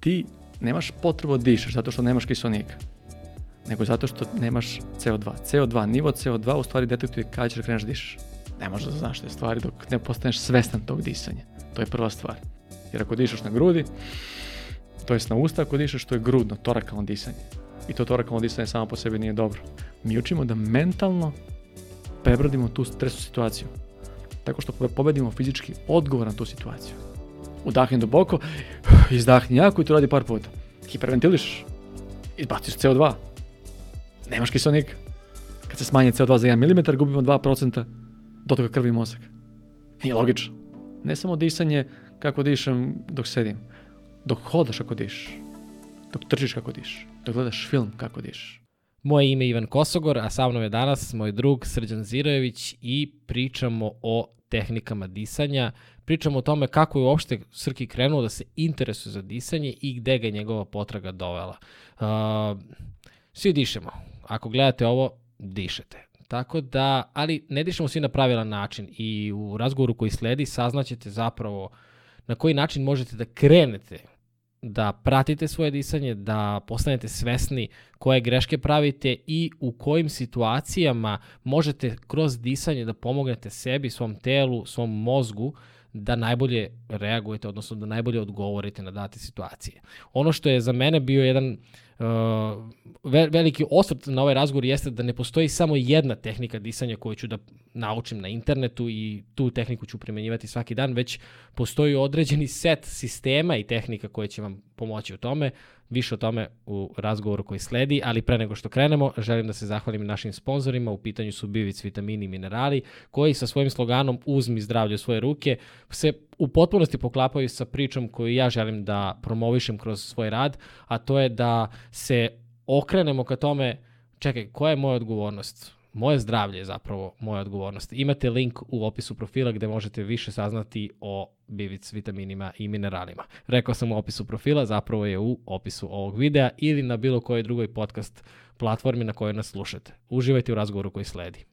ti nemaš potrebu da dišeš zato što nemaš kiselnika, nego zato što nemaš CO2. CO2, nivo CO2 u stvari detektuje kada ćeš da kreneš da dišeš. Ne možeš da znaš te stvari dok ne postaneš svestan tog disanja. To je prva stvar. Jer ako dišeš na grudi, to jest na usta, ako dišeš, to je grudno, torakalno disanje. I to torakalno disanje samo po sebi nije dobro. Mi učimo da mentalno prebrodimo tu stresnu situaciju. Tako što pobedimo fizički odgovor na tu situaciju udahni duboko, izdahni jako i to radi par puta. Hiperventiliš, izbaciš CO2, nemaš kisonik. Kad se smanji CO2 za 1 mm, gubimo 2% dotoka krvi i mozak. Nije logično. Ne samo disanje kako dišem dok sedim, dok hodaš kako diš, dok trčiš kako diš, dok gledaš film kako diš. Moje ime je Ivan Kosogor, a sa mnom je danas moj drug Srđan Zirojević i pričamo o tehnikama disanja, Pričamo o tome kako je uopšte Srki krenuo da se interesuje za disanje i gde ga njegova potraga dovela. Uh, svi dišemo. Ako gledate ovo, dišete. Tako da, ali ne dišemo svi na pravilan način i u razgovoru koji sledi saznaćete zapravo na koji način možete da krenete da pratite svoje disanje, da postanete svesni koje greške pravite i u kojim situacijama možete kroz disanje da pomognete sebi, svom telu, svom mozgu da najbolje reagujete, odnosno da najbolje odgovorite na date situacije. Ono što je za mene bio jedan uh, veliki osvrt na ovaj razgovor jeste da ne postoji samo jedna tehnika disanja koju ću da naučim na internetu i tu tehniku ću primenjivati svaki dan, već postoji određeni set sistema i tehnika koje će vam pomoći u tome. Više o tome u razgovoru koji sledi, ali pre nego što krenemo, želim da se zahvalim našim sponzorima, u pitanju su Bivic vitamini i minerali, koji sa svojim sloganom Uzmi zdravlje u svoje ruke se u potpunosti poklapaju sa pričom koju ja želim da promovišem kroz svoj rad, a to je da se okrenemo ka tome, čekaj, koja je moja odgovornost? moje zdravlje je zapravo moja odgovornost. Imate link u opisu profila gde možete više saznati o bivic, vitaminima i mineralima. Rekao sam u opisu profila, zapravo je u opisu ovog videa ili na bilo kojoj drugoj podcast platformi na kojoj nas slušate. Uživajte u razgovoru koji sledi.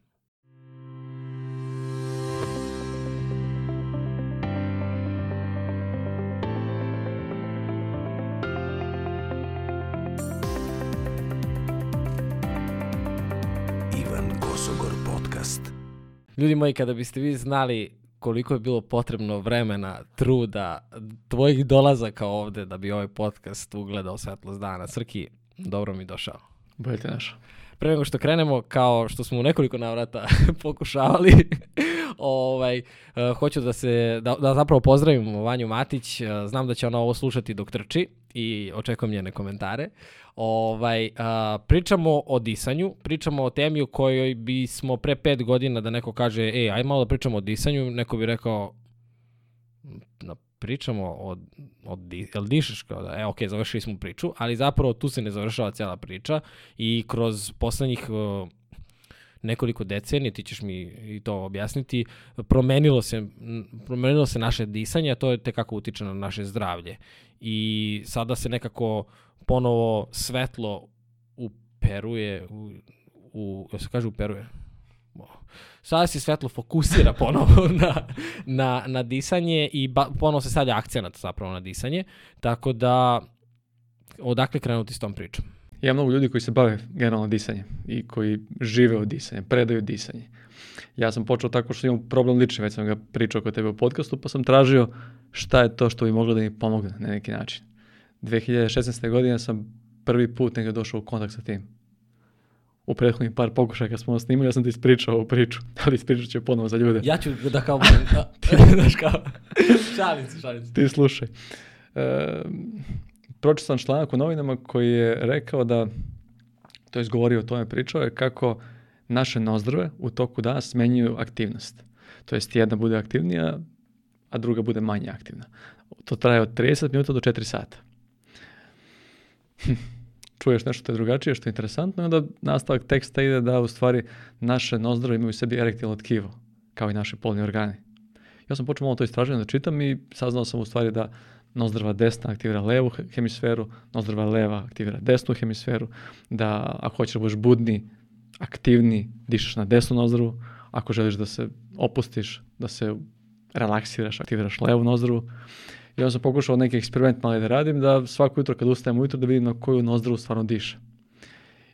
Ivan Kosogor Podcast. Ljudi moji, kada biste vi znali koliko je bilo potrebno vremena, truda, tvojih dolazaka ovde da bi ovaj podcast ugledao svetlost dana. Srki, dobro mi došao. Bolje te našao. Pre nego što krenemo, kao što smo u nekoliko navrata pokušavali, ovaj, uh, hoću da se, da, da zapravo pozdravim Vanju Matić, eh, znam da će ona ovo slušati dok trči i očekujem njene komentare. Ovaj, uh, pričamo o disanju, pričamo o temi u kojoj bismo pre pet godina da neko kaže, ej, aj malo da pričamo o disanju, neko bi rekao, na da pričamo o, o jel dišeš kao da, e, ok, završili smo priču, ali zapravo tu se ne završava cijela priča i kroz poslednjih nekoliko decenija, ti ćeš mi i to objasniti, promenilo se, promenilo se naše disanje, a to je tekako utiče na naše zdravlje. I sada se nekako uh, ponovo svetlo u Peru je, u, u ja se kaže u Peru je, sada se svetlo fokusira ponovo na, na, na disanje i ba, ponovo se stavlja akcenat zapravo na disanje, tako da odakle krenuti s tom pričom? Ja mnogo ljudi koji se bave generalno disanjem i koji žive od disanja, predaju disanje. Ja sam počeo tako što imam problem lični, već sam ga pričao kod tebe u podcastu, pa sam tražio šta je to što bi moglo da mi pomogne na neki način. 2016. godine sam prvi put negdje došao u kontakt sa tim. U prethodnih par pokušaja kad smo ono snimili, ja sam ti ispričao ovu priču, ali ispričat ću ponovo za ljude. Ja ću da kao... Da, daš kao... šalicu, se. Ti slušaj. E, ehm, pročio sam članak u novinama koji je rekao da, to je izgovorio o tome pričao, je kako naše nozdrve u toku dana smenjuju aktivnost. To jest jedna bude aktivnija, a druga bude manje aktivna. To traje od 30 minuta do 4 sata. čuješ nešto te drugačije, što je interesantno, i onda nastavak teksta ide da u stvari naše nozdrve imaju u sebi erektilno tkivo, kao i naši polni organi. Ja sam počeo malo to istraživanje da čitam i saznao sam u stvari da nozdrava desna aktivira levu hemisferu, nozdrava leva aktivira desnu hemisferu, da ako hoćeš da budeš budni, aktivni, dišeš na desnu nozdravu, ako želiš da se opustiš, da se relaksiraš, aktiviraš levu nozdravu ja sam pokušao neki eksperiment mali da radim, da svako jutro kad ustajem ujutro da vidim na koju nozdru stvarno diše.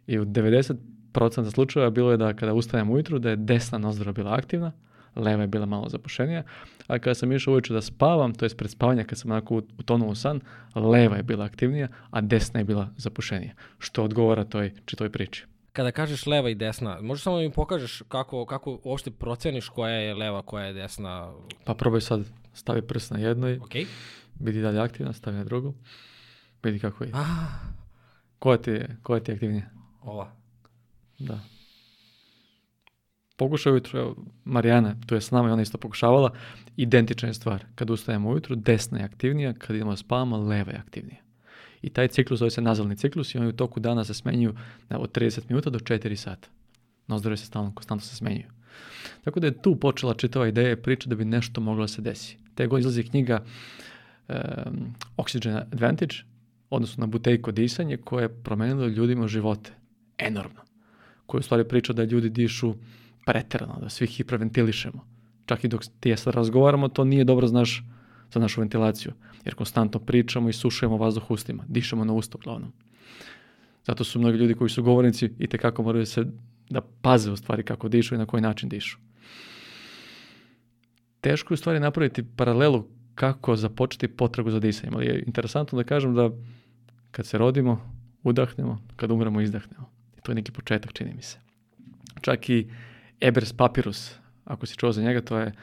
I u 90% slučajeva bilo je da kada ustajem ujutro da je desna nozdra bila aktivna, leva je bila malo zapušenija, a kada sam išao uveče da spavam, to je pred spavanja kad sam onako utonuo u san, leva je bila aktivnija, a desna je bila zapušenija, što odgovara toj čitoj priči. Kada kažeš leva i desna, možeš samo da mi pokažeš kako, kako uopšte proceniš koja je leva, koja je desna? Pa probaj sad stavi prst na jednoj, okay. vidi dalje aktivna, stavi na drugu, vidi kako ide. Ah. Koja ti je, koja ti je aktivnija? Ova. Da. Pokušao ujutro, Marijana, tu je s nama i ona isto pokušavala, identična je stvar. Kad ustajemo ujutro, desna je aktivnija, kad idemo spavamo, leva je aktivnija. I taj ciklus zove se nazalni ciklus i oni u toku dana se smenjuju na, od 30 minuta do 4 sata. Nozdrove se stalno, konstantno se smenjuju. Tako da je tu počela čitava ideja i priča da bi nešto moglo da se desi. Te godine izlazi knjiga um, Oxygen Advantage, odnosno na butejko disanje, koje je promenilo ljudima živote. Enormno. Koje u stvari priča da ljudi dišu preterano, da svi hiperventilišemo. Čak i dok ti ja sad razgovaramo, to nije dobro, znaš, za našu ventilaciju. Jer konstantno pričamo i sušujemo vazduh ustima. Dišemo na usta uglavnom. Zato su mnogi ljudi koji su govornici i tekako moraju se da paze u stvari kako dišu i na koji način dišu teško je u stvari napraviti paralelu kako započeti potragu za disanjem. Ali je interesantno da kažem da kad se rodimo, udahnemo, kad umremo, izdahnemo. I to je neki početak, čini mi se. Čak i Ebers Papirus, ako si čuo za njega, to je e,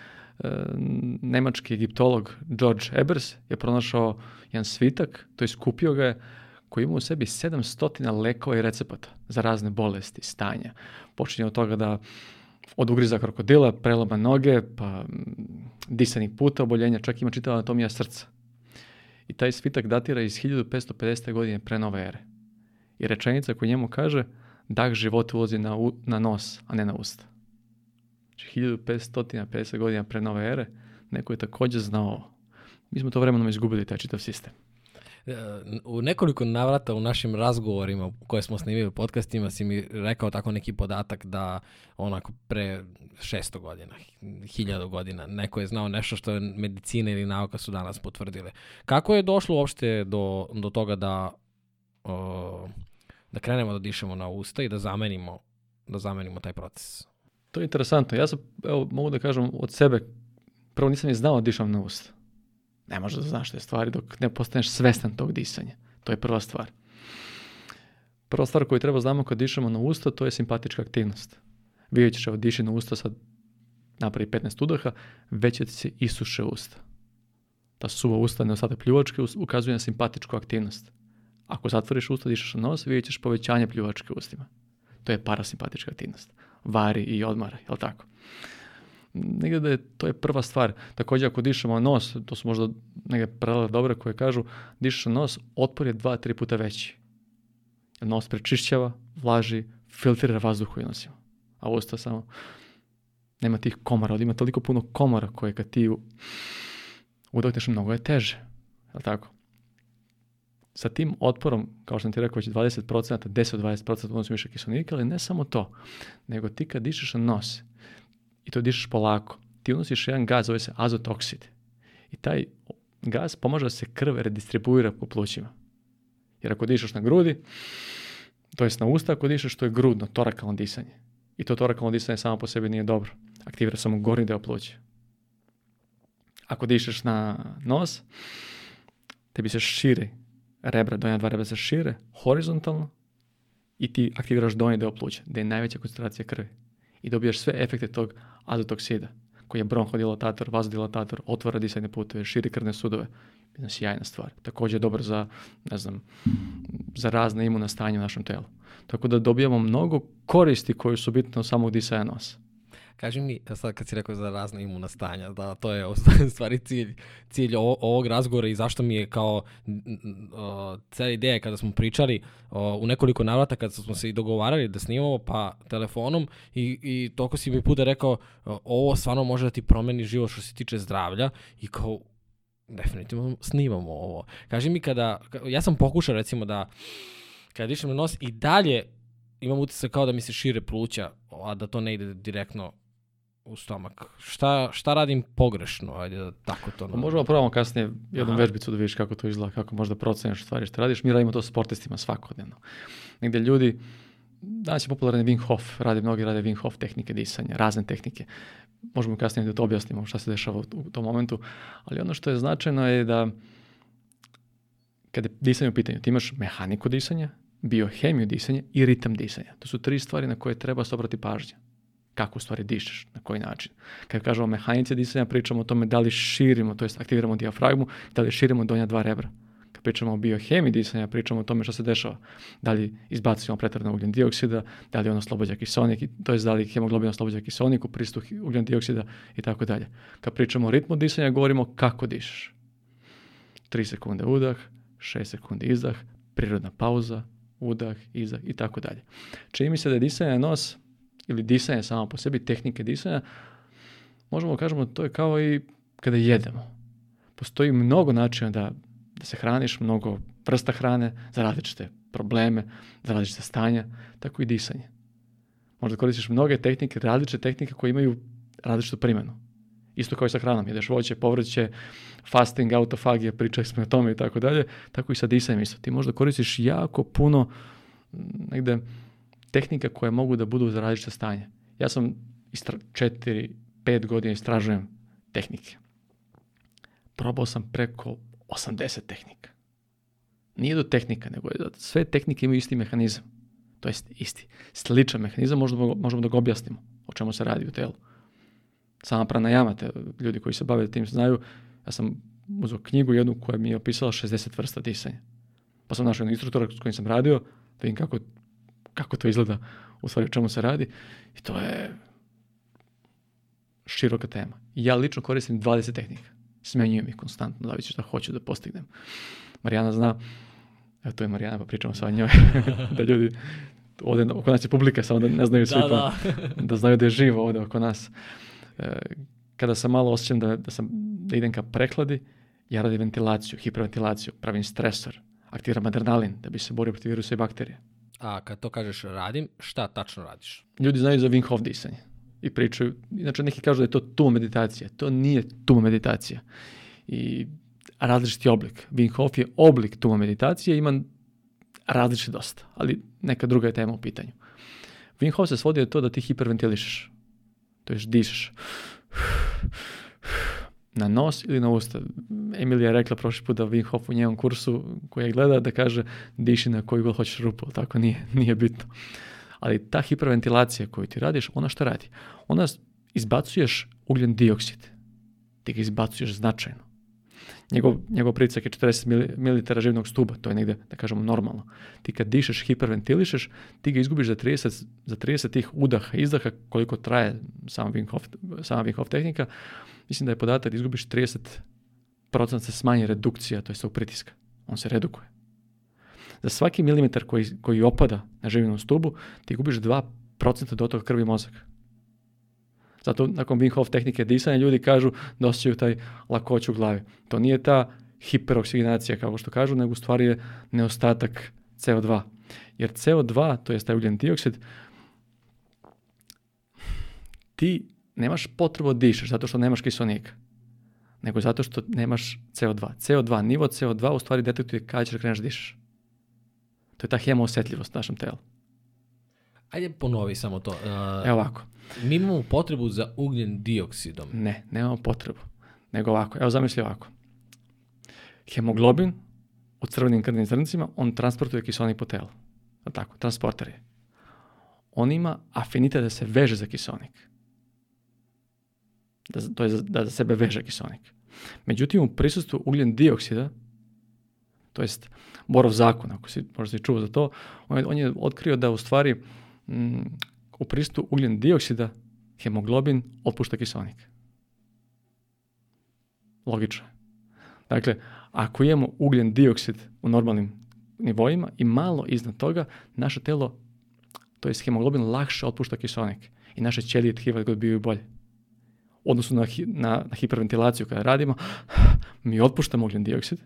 nemački egiptolog George Ebers je pronašao jedan svitak, to je skupio ga je, koji ima u sebi 700 lekova i recepata za razne bolesti, stanja. Počinje od toga da od ugriza krokodila, preloma noge, pa mm, disanih puta oboljenja, čak ima čitava anatomija srca. I taj svitak datira iz 1550. godine pre nove ere. I rečenica koju njemu kaže, dah život ulazi na, u, na nos, a ne na usta. Znači 1550 godina pre nove ere, neko je takođe znao ovo. Mi smo to vremenom izgubili, taj čitav sistem u nekoliko navrata u našim razgovorima koje smo snimili u podcastima si mi rekao tako neki podatak da onako pre 600 godina, 1000 godina neko je znao nešto što je medicina ili nauka su danas potvrdile. Kako je došlo uopšte do, do toga da da krenemo da dišemo na usta i da zamenimo da zamenimo taj proces. To je interesantno. Ja sam, evo, mogu da kažem od sebe, prvo nisam ni znao da dišam na usta. Ne možeš da znaš te stvari dok ne postaneš svestan tog disanja. To je prva stvar. Prva stvar koju treba znamo kad dišemo na usta, to je simpatička aktivnost. Vidjet ćeš, evo, diši na usta sad napravi 15 udaha, već ti se isuše usta. Ta suva usta, ne neostatak pljuvačke, ukazuje na simpatičku aktivnost. Ako zatvoriš usta, dišeš na nos, vidjet ćeš povećanje pljuvačke ustima. To je parasimpatička aktivnost. Vari i odmara, je jel tako? negde da je, to je prva stvar. Takođe ako dišemo nos, to su možda neke pravila dobre koje kažu, dišeš nos, otpor je dva, tri puta veći. Nos prečišćava, vlaži, filtrira vazduh koji nosimo. A usta samo nema tih komara, ovdje ima toliko puno komara koje kad ti udahneš mnogo je teže. Je li tako? Sa tim otporom, kao što sam ti rekao, već 20%, 10-20% unosi više kiselnika, ali ne samo to, nego ti kad dišeš nos, i to dišeš polako. Ti unosiš jedan gaz, zove se azotoksid. I taj gaz pomaže da se krv redistribuira po plućima. Jer ako dišeš na grudi, to jest na usta, ako dišeš, to je grudno, torakalno disanje. I to torakalno disanje samo po sebi nije dobro. Aktivira samo gornji deo pluća. Ako dišeš na nos, tebi se šire rebra, donja dva rebra se šire, horizontalno, i ti aktiviraš donji deo pluća, gde je najveća koncentracija krvi i dobijaš sve efekte tog azotoksida koji je bronhodilatator, vazodilatator, otvara disajne puteve, širi krvne sudove. Jedna sjajna stvar. Takođe je dobar za, ne znam, za razne imuna u našem telu. Tako da dobijamo mnogo koristi koje su bitne od samog disaja nosa. Kaži mi, sad kad si rekao za razne imuna stanja, da to je u stvari cilj, cilj ovog razgovora i zašto mi je kao o, cela ideja kada smo pričali o, u nekoliko navrata kada smo se i dogovarali da snimamo pa telefonom i, i toliko si mi puta rekao o, ovo stvarno može da ti promeni život što se tiče zdravlja i kao definitivno snimamo ovo. Kaži mi kada, ja sam pokušao recimo da kada dišem na nos i dalje imam utisak kao da mi se šire pluća, a da to ne ide direktno u stomak. Šta, šta radim pogrešno, ajde da tako to... Pa Nam... Možemo probamo kasnije jednu Aha. vežbicu da vidiš kako to izgleda, kako možda proceniš stvari što radiš. Mi radimo to s sportistima svakodnevno. Negde ljudi, danas je popularan Wim Hof, radi, mnogi rade Wim Hof tehnike disanja, razne tehnike. Možemo kasnije da to objasnimo šta se dešava u, u tom momentu, ali ono što je značajno je da kada je disanje u pitanju, ti imaš mehaniku disanja, biohemiju disanja i ritam disanja. To su tri stvari na koje treba se obrati pažnja kako u stvari dišeš, na koji način. Kad kažemo mehanici disanja, pričamo o tome da li širimo, to jest aktiviramo dijafragmu, da li širimo donja dva rebra. Kad pričamo o biohemiji disanja, pričamo o tome što se dešava. Da li izbacujemo pretredno ugljen dioksida, da li on oslobađa kisonik, to jest da li hemoglobin oslobađa kisoniku, pristup ugljen dioksida i tako dalje. Kad pričamo o ritmu disanja, govorimo kako dišeš. 3 sekunde udah, 6 sekundi izdah, prirodna pauza, udah, izdah i tako dalje. Čini mi se da je disanje nos ili disanje samo po sebi, tehnike disanja, možemo da kažemo to je kao i kada jedemo. Postoji mnogo načina da, da se hraniš, mnogo vrsta hrane, za različite probleme, za različite stanja, tako i disanje. Možda koristiš mnoge tehnike, različite tehnike koje imaju različitu primenu. Isto kao i sa hranom, jedeš voće, povrće, fasting, autofagija, pričali smo o tome i tako dalje, tako i sa disanjem isto. Ti možda koristiš jako puno negde tehnika koje mogu da budu za različite stanje. Ja sam istra, četiri, pet godina istražujem tehnike. Probao sam preko 80 tehnika. Nije do tehnika, nego je da sve tehnike imaju isti mehanizam. To je isti, sličan mehanizam, možemo, možemo da ga objasnimo o čemu se radi u telu. Sama pranajama, te ljudi koji se bave tim znaju, ja sam uzeo knjigu jednu koja mi je opisala 60 vrsta disanja. Pa sam našao jednog instruktora s kojim sam radio, da vidim kako kako to izgleda, u stvari o čemu se radi. I to je široka tema. Ja lično koristim 20 tehnika. Smenjujem ih konstantno, da vidite šta hoću da postignem. Marijana zna, evo to je Marijana, pa pričamo sa njoj, da ljudi ovde oko nas je publika, samo da ne znaju svi, da, pa, da. da znaju da je živo ovde oko nas. E, kada sam malo osjećam da, da, sam, da idem ka prehladi, ja radim ventilaciju, hiperventilaciju, pravim stresor, aktiviram adrenalin da bi se borio protiv virusa i bakterija. A kad to kažeš radim, šta tačno radiš? Ljudi znaju za Wim Hof disanje i pričaju. Inače, neki kažu da je to tu meditacija. To nije tu meditacija. I različiti oblik. Wim Hof je oblik tuma meditacije, ima različite dosta, ali neka druga je tema u pitanju. Wim Hof se svodi na to da ti hiperventilišeš. To je dišeš na nos ili na usta. Emilija je rekla prošli put da Wim Hof u njenom kursu koji je gleda da kaže diši na koju god hoćeš rupu, tako nije, nije bitno. Ali ta hiperventilacija koju ti radiš, ona šta radi? Ona izbacuješ ugljen dioksid. Ti ga izbacuješ značajno njegov, njegov pritisak je 40 mili, mililitara živnog stuba, to je negde, da kažemo, normalno. Ti kad dišeš, hiperventilišeš, ti ga izgubiš za 30, za 30 tih udaha, izdaha, koliko traje sama Wim Hof, sama Wim Hof tehnika, mislim da je podatak da izgubiš 30 procent se smanji redukcija, to je tog pritiska. On se redukuje. Za svaki milimetar koji, koji opada na živinom stubu, ti gubiš 2% dotoka krvi mozaka. Zato nakon Wim Hof tehnike disanja ljudi kažu da osjećaju taj lakoć u glavi. To nije ta hiperoksigenacija kao što kažu, nego u stvari je neostatak CO2. Jer CO2, to je taj ugljen dioksid, ti nemaš potrebu da dišeš zato što nemaš kisonika nego zato što nemaš CO2. CO2, nivo CO2 u stvari detektuje kada ćeš da kreneš da dišeš. To je ta hemoosjetljivost u našem telu. Ajde ponovi samo to. Uh, Evo ovako. Mi imamo potrebu za ugljen dioksidom. Ne, nemamo potrebu. Nego ovako. Evo zamisli ovako. Hemoglobin u crvenim krvnim zrncima, on transportuje kiselnik po telu. Tako, transporter je. On ima afinitet da se veže za kiselnik. Da, to je da za sebe veže kiselnik. Međutim, u prisustvu ugljen dioksida, to jest Borov zakon, ako si možda si čuo za to, on je, on je otkrio da u stvari uh, m, mm, u pristu ugljen dioksida, hemoglobin otpušta kiselnik. Logično. Dakle, ako imamo ugljen dioksid u normalnim nivoima i malo iznad toga, naše telo, to je hemoglobin, lakše otpušta kiselnik i naše ćelije tkiva god bio bolje. Odnosno na, na, na hiperventilaciju kada radimo, mi otpuštamo ugljen dioksid,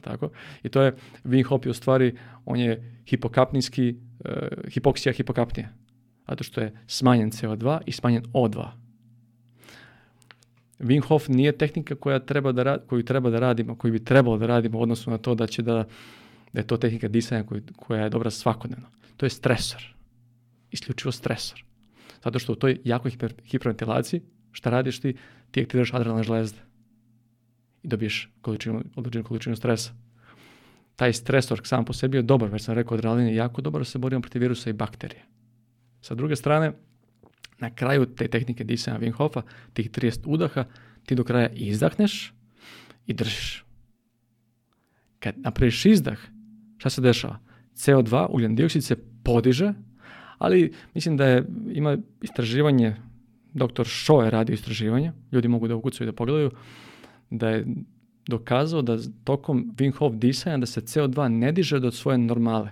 Tako? I to je, Wim Hof je u stvari, on je hipokapninski, e, hipoksija hipokapnije. Zato što je smanjen CO2 i smanjen O2. Wim Hof nije tehnika koja treba da, koju treba da radimo, koju bi trebalo da radimo u odnosu na to da će da, da je to tehnika disanja koju, koja je dobra svakodnevno. To je stresor. Isključivo stresor. Zato što u toj jakoj hiper, hiperventilaciji, šta radiš ti? Ti aktiviraš adrenalne žlezde i dobiješ količinu, određenu količinu stresa. Taj stresor sam po sebi je dobar, već sam rekao, adrenalin je jako dobar, da se borimo protiv virusa i bakterije. Sa druge strane, na kraju te tehnike disanja Wim Hofa, tih 30 udaha, ti do kraja izdahneš i držiš. Kad napraviš izdah, šta se dešava? CO2, ugljen dioksid se podiže, ali mislim da je, ima istraživanje, doktor Šo je radio istraživanje, ljudi mogu da ukucaju i da pogledaju, da je dokazao da tokom Wim Hof disanja da se CO2 ne diže do svoje normale.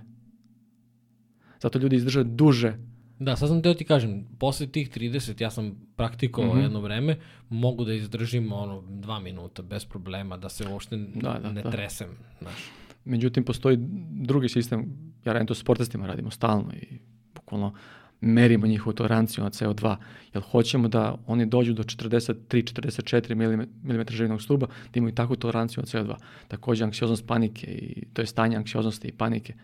Zato ljudi izdrže duže. Da, sad sam teo ti kažem, posle tih 30, ja sam praktikovao mm -hmm. jedno vreme, mogu da izdržim ono dva minuta bez problema, da se uopšte da, da, ne da. tresem. Znaš. Međutim, postoji drugi sistem, ja radim to s radimo stalno i bukvalno merimo njihovu toleranciju na CO2, jer hoćemo da oni dođu do 43-44 mm živinog stuba, da imaju takvu toleranciju na CO2. Takođe, anksioznost panike, i, to je stanje anksioznosti i panike,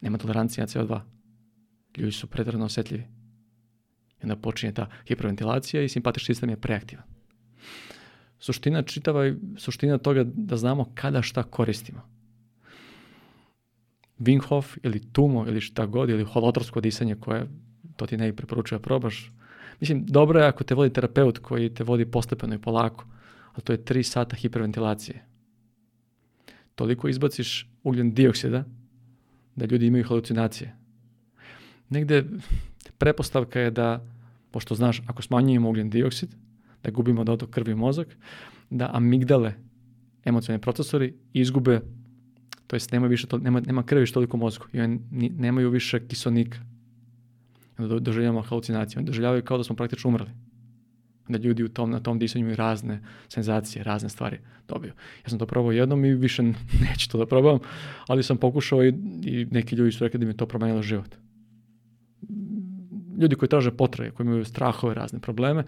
nema tolerancije na CO2. Ljudi su pretrano osetljivi. I onda počinje ta hiperventilacija i simpatični sistem je preaktivan. Suština čitava, suština toga da znamo kada šta koristimo Wim Hof ili Tumo ili šta god ili holotorsko disanje koje to ti ne bi preporučio da probaš. Mislim, dobro je ako te vodi terapeut koji te vodi postepeno i polako, ali to je 3 sata hiperventilacije. Toliko izbaciš ugljen dioksida da ljudi imaju halucinacije. Negde prepostavka je da, pošto znaš, ako smanjujemo ugljen dioksid, da gubimo dotok krvi i mozak, da amigdale, emocionalni procesori, izgube to jest nema, više, to, nema, nema krvi više toliko mozgu i nemaju više kisonika. Onda doživljavamo halucinacije, onda doživljavaju kao da smo praktično umrli. da ljudi u tom, na tom disanju imaju razne senzacije, razne stvari dobiju. Ja sam to probao jednom i više neću to da probavam, ali sam pokušao i, i neki ljudi su rekli da mi je to promenilo život. Ljudi koji traže potrebe, koji imaju strahove, razne probleme,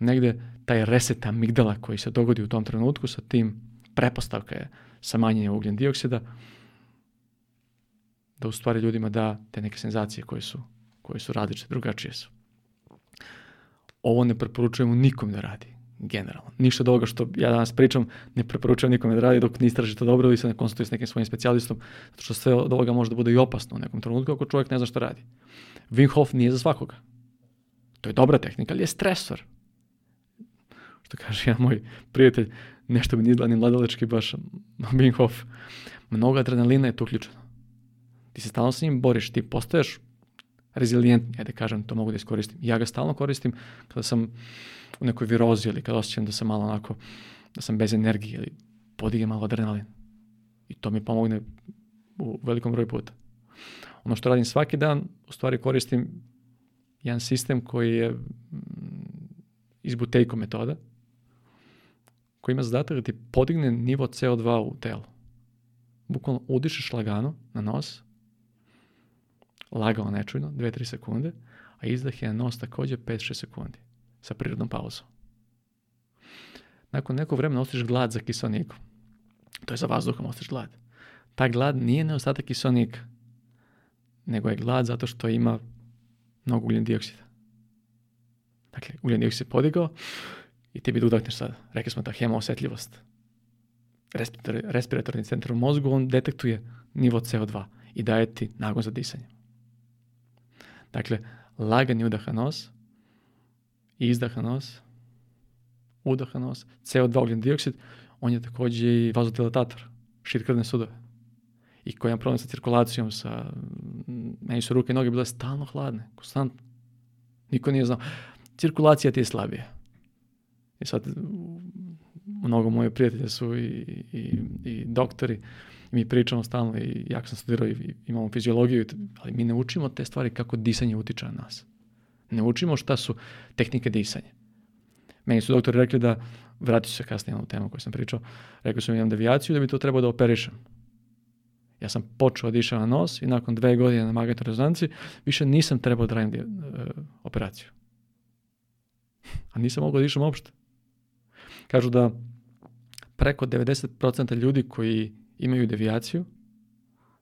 negde taj reset amigdala koji se dogodi u tom trenutku sa tim prepostavka je sa ugljen dioksida, da u stvari ljudima da te neke senzacije koje su, koje su različite, drugačije su. Ovo ne preporučujemo nikom da radi, generalno. Ništa od ovoga što ja danas pričam ne preporučujem nikome da radi dok ne istražite dobro ili se ne konsultuje s nekim svojim specijalistom, zato što sve od ovoga može da bude i opasno u nekom trenutku ako čovjek ne zna što radi. Wim Hof nije za svakoga. To je dobra tehnika, ali je stresor. Što kaže ja moj prijatelj, nešto mi ne izgleda ni mladalački baš Binghoff. Mnogo adrenalina je tu uključeno. Ti se stalno s njim boriš, ti postaješ rezilijentni, ajde kažem, to mogu da iskoristim. Ja ga stalno koristim kada sam u nekoj virozi ili kada osjećam da sam malo onako, da sam bez energije ili podigem malo adrenalin. I to mi pomogne u velikom broju puta. Ono što radim svaki dan, u stvari koristim jedan sistem koji je mm, iz butejko metoda, koji ima zadatak da ti podigne nivo CO2 u telu. Bukvalno udišeš lagano na nos, lagano nečujno, 2-3 sekunde, a izdah je na nos takođe 5-6 sekundi sa prirodnom pauzom. Nakon nekog vremena ostiš glad za kisonikom. To je za vazduhom ostiš glad. Ta glad nije neostatak kisonika, nego je glad zato što ima mnogo ugljen dioksida. Dakle, ugljen dioksid podigao, i ti bi da udahniš sad. Rekli smo ta da hemoosjetljivost. Respirator, respiratorni centar u mozgu, on detektuje nivo CO2 i daje ti nagon za disanje. Dakle, lagani udaha nos, izdaha nos, udaha nos, CO2 ugljen dioksid, on je takođe i vazodilatator, širi krvne sudove. I koji ima problem sa cirkulacijom, sa, meni su ruke i noge bile stalno hladne, konstantno. Niko nije znao. Cirkulacija ti je slabija I sad, mnogo moje prijatelje su i, i, i doktori, mi pričamo stalno i ja sam studirao i imamo fiziologiju, ali mi ne učimo te stvari kako disanje utiče na nas. Ne učimo šta su tehnike disanja. Meni su doktori rekli da, vratit ću se kasnije na ovu temu koju sam pričao, rekli su mi imam devijaciju da bi to trebao da operišem. Ja sam počeo da išao na nos i nakon dve godine na magnetnoj rezonanci više nisam trebao da radim e, operaciju. A nisam mogao da išam uopšte. Kažu da preko 90% ljudi koji imaju devijaciju,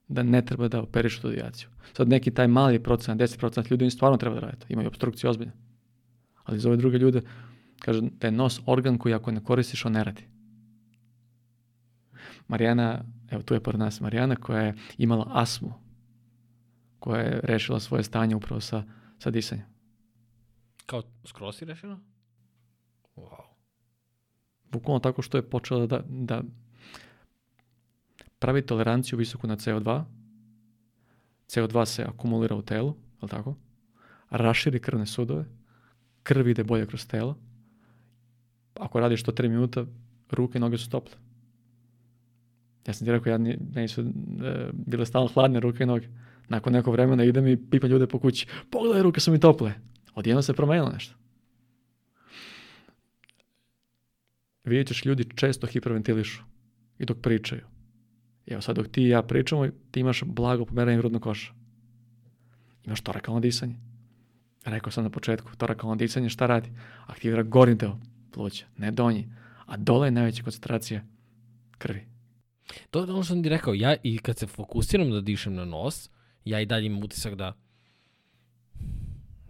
da ne treba da operišu tu devijaciju. Sad neki taj mali procenat, 10% ljudi, oni stvarno treba da rade to. Imaju obstrukciju ozbiljne. Ali za ove druge ljude, kažu da je nos organ koji ako ne koristiš, on ne radi. Marijana, evo tu je pored nas Marijana, koja je imala asmu, koja je rešila svoje stanje upravo sa, sa disanjem. Kao skroz si rešila? Wow bukvalno tako što je počela da, da pravi toleranciju visoku na CO2, CO2 se akumulira u telu, je tako? Raširi krvne sudove, krv ide bolje kroz telo. Ako radiš to 3 minuta, ruke i noge su tople. Ja sam ti rekao, ja meni su e, bile stalno hladne ruke i noge. Nakon nekog vremena idem i pipam ljude po kući, pogledaj, ruke su mi tople. Odjedno se promenilo nešto. vidjet ćeš ljudi često hiperventilišu i dok pričaju. Evo sad dok ti i ja pričamo, ti imaš blago pomeranje grudnog koša. Imaš torakalno disanje. Rekao sam na početku, torakalno disanje šta radi? Aktivira gornji deo pluća, ne donji. A dole je najveća koncentracija krvi. To je ono što sam ti rekao, ja i kad se fokusiram da dišem na nos, ja i dalje imam utisak da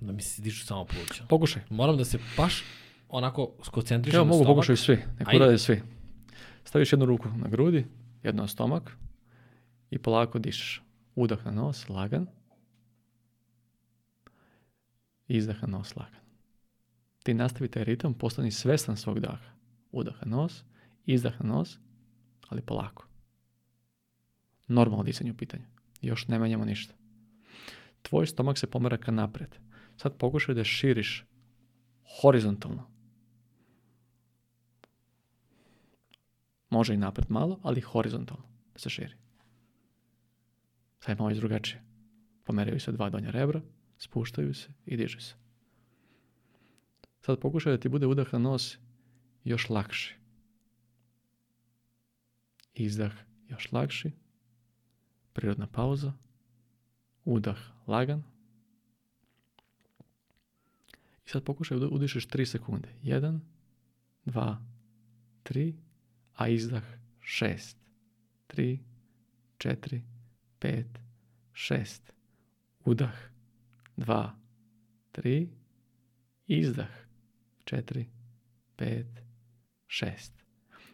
da mi se dišu samo pluća. Pokušaj. Moram da se baš onako skoncentrišen Evo, mogu pokušati svi, neko rade svi. Staviš jednu ruku na grudi, jednu na stomak i polako dišeš. Udah na nos, lagan. Izdah na nos, lagan. Ti nastavi taj ritam, postani svestan svog daha. Udah na nos, izdah na nos, ali polako. Normalno disanje u pitanju. Još ne menjamo ništa. Tvoj stomak se pomera ka napred. Sad pokušaj da širiš horizontalno Može i napred malo, ali horizontalno, da se širi. Sad je malo drugačije. Pomeraju se dva donja rebra, spuštaju se i dižu se. Sad pokušaj da ti bude udah na nos još lakši. Izdah još lakši. Prirodna pauza. Udah lagan. I sad pokušaj da udišeš 3 sekunde. 1, 2, 3, a izdah 6. 3, 4, 5, 6. Udah 2, 3, izdah 4, 5, 6.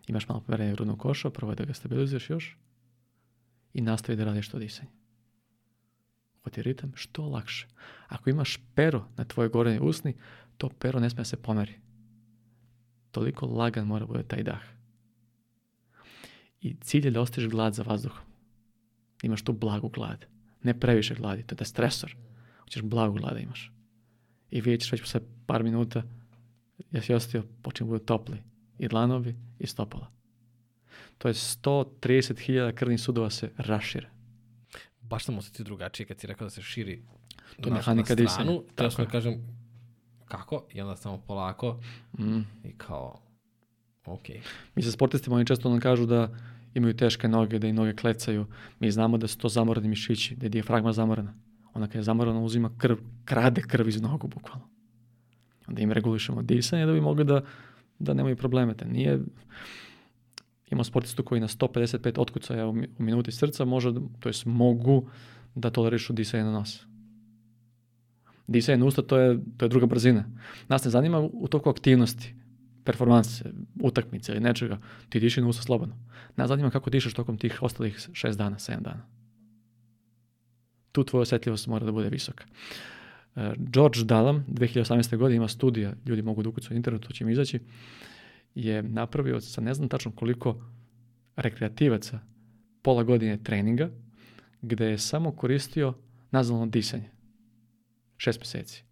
Imaš malo poverenje u rudnu košu, probaj da ga stabilizuješ još i nastavi da radiš to disanje. Ako ti ritam, što lakše. Ako imaš pero na tvojoj gornjoj usni, to pero ne smije da se pomeri. Toliko lagan mora bude taj dah. I cilj je da ostiš glad za vazduhom. Da imaš tu blagu glad. Ne previše gladi, to je da je stresor. Hoćeš blagu glada da imaš. I vidjet ćeš već posle par minuta ja si ostio, počinju da budu topli. I dlanovi i stopala. To je 130.000 krvnih sudova se rašire. Baš sam osjetio drugačije kad si rekao da se širi to na, mehanika na stranu. Treba sam da kažem kako i onda samo polako mm. i kao Okay. Mi sa sportistima oni često nam kažu da imaju teške noge, da i noge klecaju. Mi znamo da su to zamorani mišići, da je dijafragma zamorana. Ona kada je zamorana uzima krv, krade krv iz nogu bukvalno. Onda im regulišemo disanje da bi mogli da, da nemaju probleme. Da nije, imamo sportistu koji na 155 otkucaja u, u minuti srca može, to jest mogu da tolerišu disanje na nos. Disanje na usta to je, to je druga brzina. Nas ne zanima u toku aktivnosti performanse, utakmice ili nečega, ti diši na usta slobodno. Nas zanima kako dišeš tokom tih ostalih 6 dana, 7 dana. Tu tvoja osetljivost mora da bude visoka. E, George Dalam, 2018. godine ima studija, ljudi mogu da ukucaju internetu, to će mi izaći, je napravio sa ne znam tačno koliko rekreativaca pola godine treninga, gde je samo koristio nazvalno disanje. Šest meseci.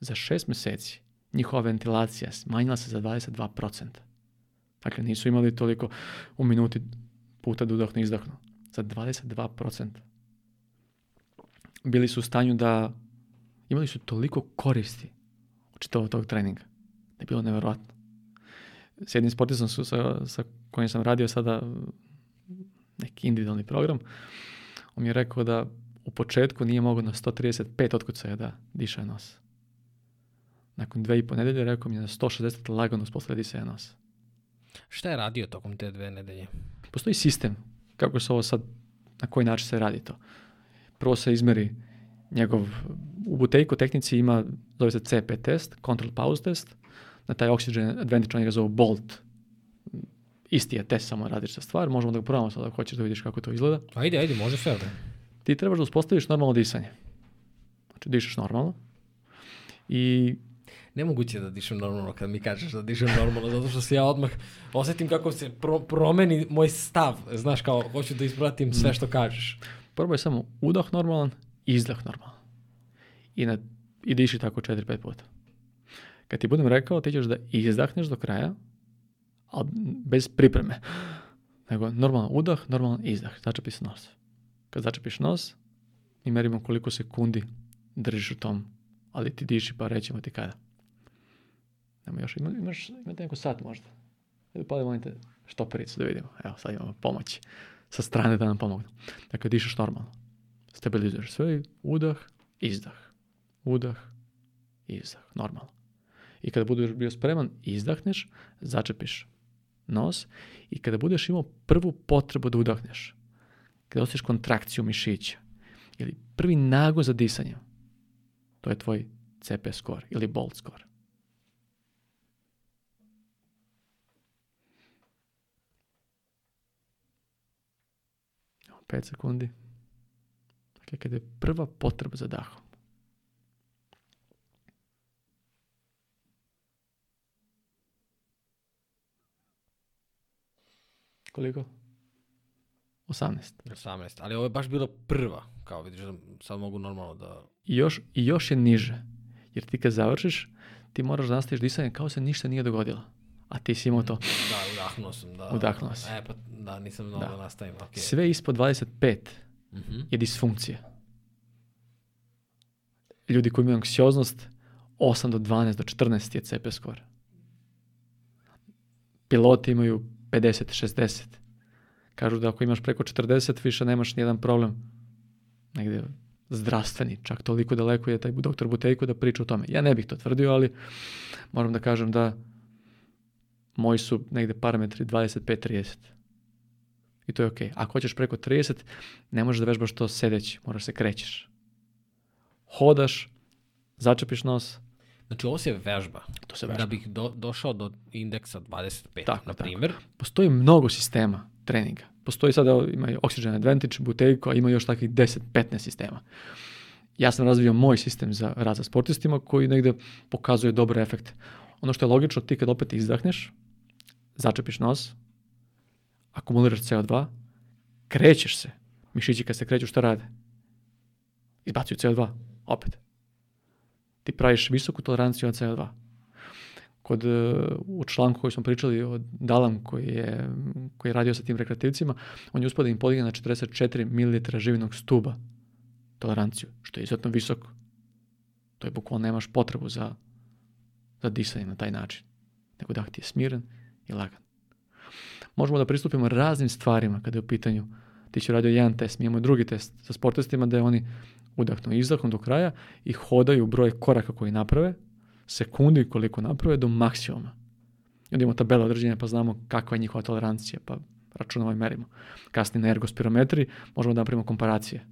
Za šest meseci njihova ventilacija smanjila se za 22%. Dakle, nisu imali toliko u minuti puta da udahnu i izdahnu. Za 22%. Bili su u stanju da imali su toliko koristi od čitavog tog treninga. Da je bilo nevjerojatno. S jednim sportistom su, sa, sa kojim sam radio sada neki individualni program, on mi je rekao da u početku nije mogao na 135 otkucaja da diše nos. Nakon dve i po nedelje rekao mi je da 160 lagano uspostavlja DCNOS. Šta je radio tokom te dve nedelje? Postoji sistem kako se ovo sad, na koji način se radi to. Prvo se izmeri njegov, u butejku tehnici ima, zove se CP test, control pause test, na taj oxygen advantage oni ga zovu bolt isti je test, samo radiš sa stvar. Možemo da ga probamo sad ako hoćeš da vidiš kako to izgleda. Ajde, ajde, može sve. Da. Ti trebaš da uspostaviš normalno disanje. Znači, dišeš normalno i nemoguće da dišem normalno kad mi kažeš da dišem normalno, zato što se ja odmah osetim kako se pro, promeni moj stav, znaš kao hoću da ispratim sve što kažeš. Prvo je samo udah normalan, izdah normalan. I, na, i diši da tako 4-5 puta. Kad ti budem rekao, ti ćeš da izdahneš do kraja, ali bez pripreme. Nego normalan udah, normalan izdah. Začepi se nos. Kad začepiš nos, mi merimo koliko sekundi držiš u tom, ali ti diši pa rećemo ti kada. Nema još, ima, imaš, imate neku sat možda. Ajde pali molim te štopericu da vidimo. Evo sad imamo pomoć sa strane da nam pomognu. Dakle, dišeš normalno. Stabilizuješ sve, udah, izdah. Udah, izdah, normalno. I kada budeš bio spreman, izdahneš, začepiš nos i kada budeš imao prvu potrebu da udahneš, kada osjetiš kontrakciju mišića ili prvi nago za disanje, to je tvoj CP score ili BOLT score. 5 sekundi. Dakle, kada je prva potreba za dahom. Koliko? 18. 18, ali ovo je baš bila prva, kao vidiš, da sad mogu normalno da... I još, i još je niže, jer ti kad završiš, ti moraš da nastaviš disanje kao se ništa nije dogodilo a ti si imao to. Da, udahnuo sam, da. Udahnuo si. E, pa, da, nisam mnogo da. da. nastavim. Okay. Sve ispod 25 mm -hmm. je disfunkcija. Ljudi koji imaju anksioznost, 8 do 12 do 14 je CP skor. Piloti imaju 50, 60. Kažu da ako imaš preko 40, više nemaš nijedan problem. Negde zdravstveni, čak toliko daleko je taj doktor Butejko da priča o tome. Ja ne bih to tvrdio, ali moram da kažem da moji su negde parametri 25-30. I to je ok. Ako hoćeš preko 30, ne možeš da vežbaš to sedeći, moraš se krećeš. Hodaš, začepiš nos. Znači ovo se vežba. To se vežba. Da bih do, došao do indeksa 25, tako, na primjer. Postoji mnogo sistema treninga. Postoji sada, ima Oxygen Advantage, Buteyko, ima još takvih 10-15 sistema. Ja sam razvio moj sistem za rad sa sportistima koji negde pokazuje dobar efekt. Ono što je logično, ti kad opet izdahneš, začepiš nos, akumuliraš CO2, krećeš se. Mišići kad se kreću šta rade? Izbacuju CO2, opet. Ti praviš visoku toleranciju od CO2. Kod, e, u članku koji smo pričali od Dalam koji je, koji je radio sa tim rekreativcima, on je uspio da im podigne na 44 ml živinog stuba toleranciju, što je izuzetno visoko. To je bukvalno nemaš potrebu za, za disanje na taj način. Nego da ti je smiren, i lagan. Možemo da pristupimo raznim stvarima kada je u pitanju ti si radio jedan test, mi imamo drugi test sa sportistima da je oni udahnu i izdahnu do kraja i hodaju broj koraka koji naprave, sekundi koliko naprave do maksimuma. I onda imamo tabele određene pa znamo kakva je njihova tolerancija, pa računamo i merimo. Kasnije na ergospirometriji možemo da napravimo komparacije.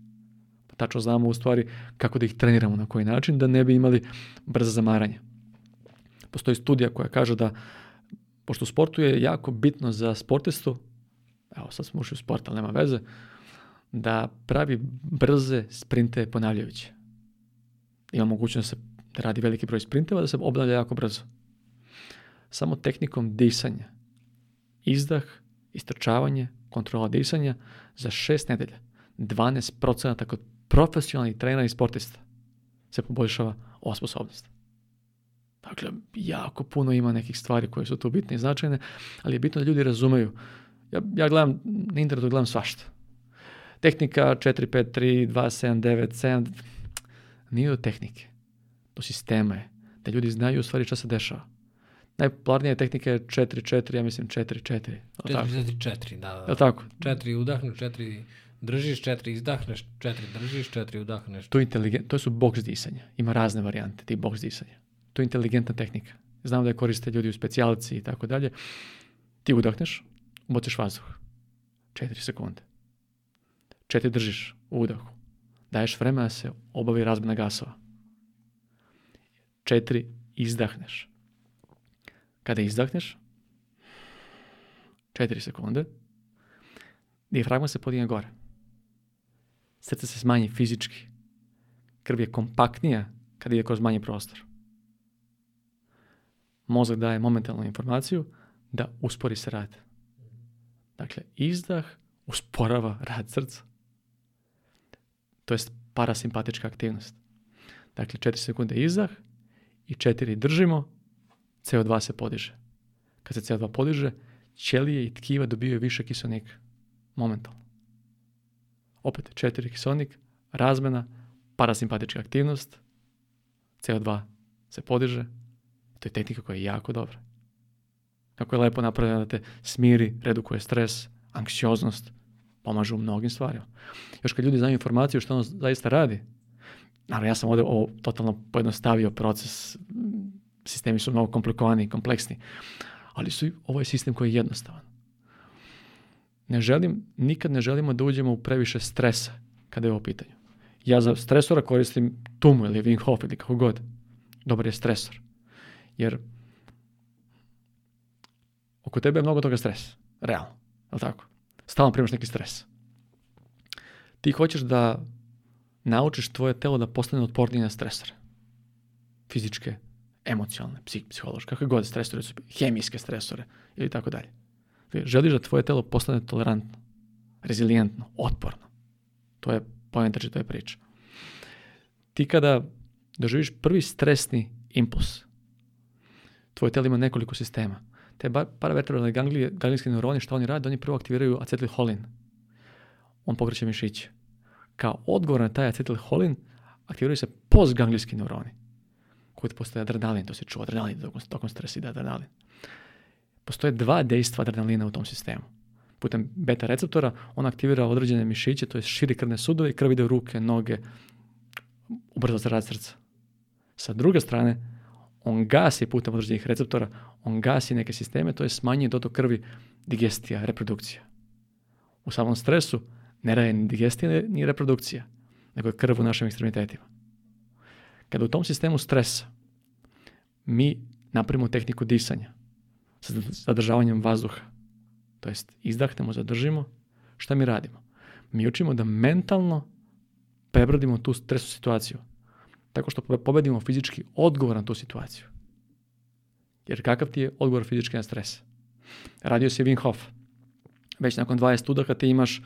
Pa tačno znamo u stvari kako da ih treniramo na koji način da ne bi imali brza zamaranje. Postoji studija koja kaže da pošto sportu je jako bitno za sportistu, evo sad smo ušli u sport, ali nema veze, da pravi brze sprinte ponavljajuće. Ima mogućnost da se radi veliki broj sprinteva, da se obnavlja jako brzo. Samo tehnikom disanja, izdah, istrčavanje, kontrola disanja za šest nedelja, 12% kod profesionalnih trenera i sportista se poboljšava ova sposobnost. Dakle, jako puno ima nekih stvari koje su tu bitne i značajne, ali je bitno da ljudi razumeju. Ja, ja gledam, na internetu gledam svašta. Tehnika 4, 5, 3, 2, 7, 9, 7, nije do tehnike. Do sisteme. Da ljudi znaju u stvari šta se dešava. Najpopularnija tehnika je 4-4, ja mislim 4-4. 4-4, da, da, da. Je tako? 4 udahnu, 4 držiš, 4 izdahneš, 4 držiš, 4 udahneš. To, je to su box disanja. Ima razne varijante ti box disanja to je inteligentna tehnika. Znam da je koriste ljudi u specijalci i tako dalje. Ti udahneš, ubociš vazduh. Četiri sekunde. Četiri držiš u udahu. Daješ vremena da se obavi razmena gasova. Četiri izdahneš. Kada izdahneš, četiri sekunde, dijafragma se podigne gore. Srce se smanji fizički. Krv je kompaktnija kada ide kroz manji prostor mozak daje momentalnu informaciju da uspori se rad. Dakle, izdah usporava rad srca. To jest parasimpatička aktivnost. Dakle, 4 sekunde izdah i 4 držimo, CO2 se podiže. Kad se CO2 podiže, ćelije i tkiva dobijaju više kiselnika. Momentalno. Opet, 4 kiselnik, razmena, parasimpatička aktivnost, CO2 se podiže, To je tehnika koja je jako dobra. Kako je lepo napravljena da te smiri, redukuje stres, anksioznost, pomaže u mnogim stvarima. Još kad ljudi znaju informaciju što on zaista radi, naravno ja sam ovdje ovo totalno pojednostavio proces, sistemi su mnogo komplikovani i kompleksni, ali su, ovo je sistem koji je jednostavan. Ne želim, nikad ne želimo da uđemo u previše stresa kada je ovo pitanje. Ja za stresora koristim tumu ili Wim Hof ili kako god. Dobar je stresor. Jer oko tebe je mnogo toga stres. Realno. Je tako? Stalno primaš neki stres. Ti hoćeš da naučiš tvoje telo da postane otpornije na stresore. Fizičke, emocionalne, psih, psihološke, kakve god stresore su, hemijske stresore ili tako dalje. Dakle, želiš da tvoje telo postane tolerantno, rezilijentno, otporno. To je pojenta čitave priča. Ti kada doživiš prvi stresni impuls, tvoje tijelo ima nekoliko sistema. Te paravertebralne ganglije, ganglijski neuroni, što oni rade, oni prvo aktiviraju acetilholin. On pokreće mišiće. Kao odgovor na taj acetilholin aktiviraju se postganglijski neuroni koji postoje adrenalin, to se čuo, adrenalin tokom, tokom stresa ide adrenalin. Postoje dva dejstva adrenalina u tom sistemu. Putem beta receptora on aktivira određene mišiće, to je širi krvne sudove i krv ide u ruke, noge, ubrza se rad srca. Sa druge strane, on gasi putem određenih receptora, on gasi neke sisteme, to je smanjuje dotok krvi, digestija, reprodukcija. U samom stresu ne radi ni digestija ni reprodukcija, nego je krv u našim ekstremitetima. Kada u tom sistemu stresa mi napravimo tehniku disanja sa zadržavanjem vazduha, to jest izdahnemo, zadržimo, šta mi radimo? Mi učimo da mentalno prebrodimo tu stresnu situaciju, tako što pobedimo fizički odgovor na tu situaciju. Jer kakav ti je odgovor fizički na stres? Radio si Wim Hof. Već nakon 20 udaka ti imaš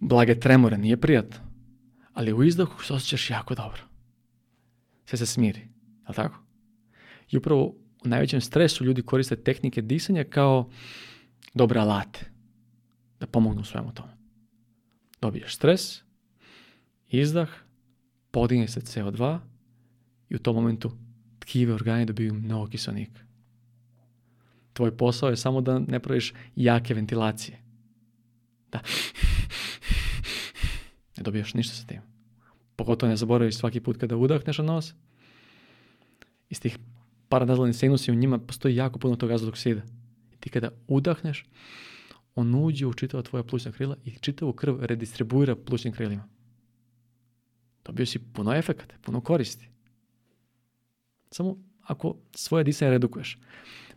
blage tremore, nije prijatno. Ali u izdahu se osjećaš jako dobro. Sve se smiri, je li tako? I upravo u najvećem stresu ljudi koriste tehnike disanja kao dobre alate da pomognu svemu tomu. Dobiješ stres, izdah, podigne se CO2, i u tom momentu tkive organi dobiju mnogo kiselnika. Tvoj posao je samo da ne praviš jake ventilacije. Da. Ne dobijaš ništa sa tim. Pogotovo ne zaboraviš svaki put kada udahneš na nos. Iz tih paranazalnih sinusi u njima postoji jako puno tog azdoksida. I ti kada udahneš, on uđe u čitava tvoja plućna krila i čitavu krv redistribuira plućnim krilima. Dobio si puno efekata, puno koristi. Samo ako svoje disanje redukuješ.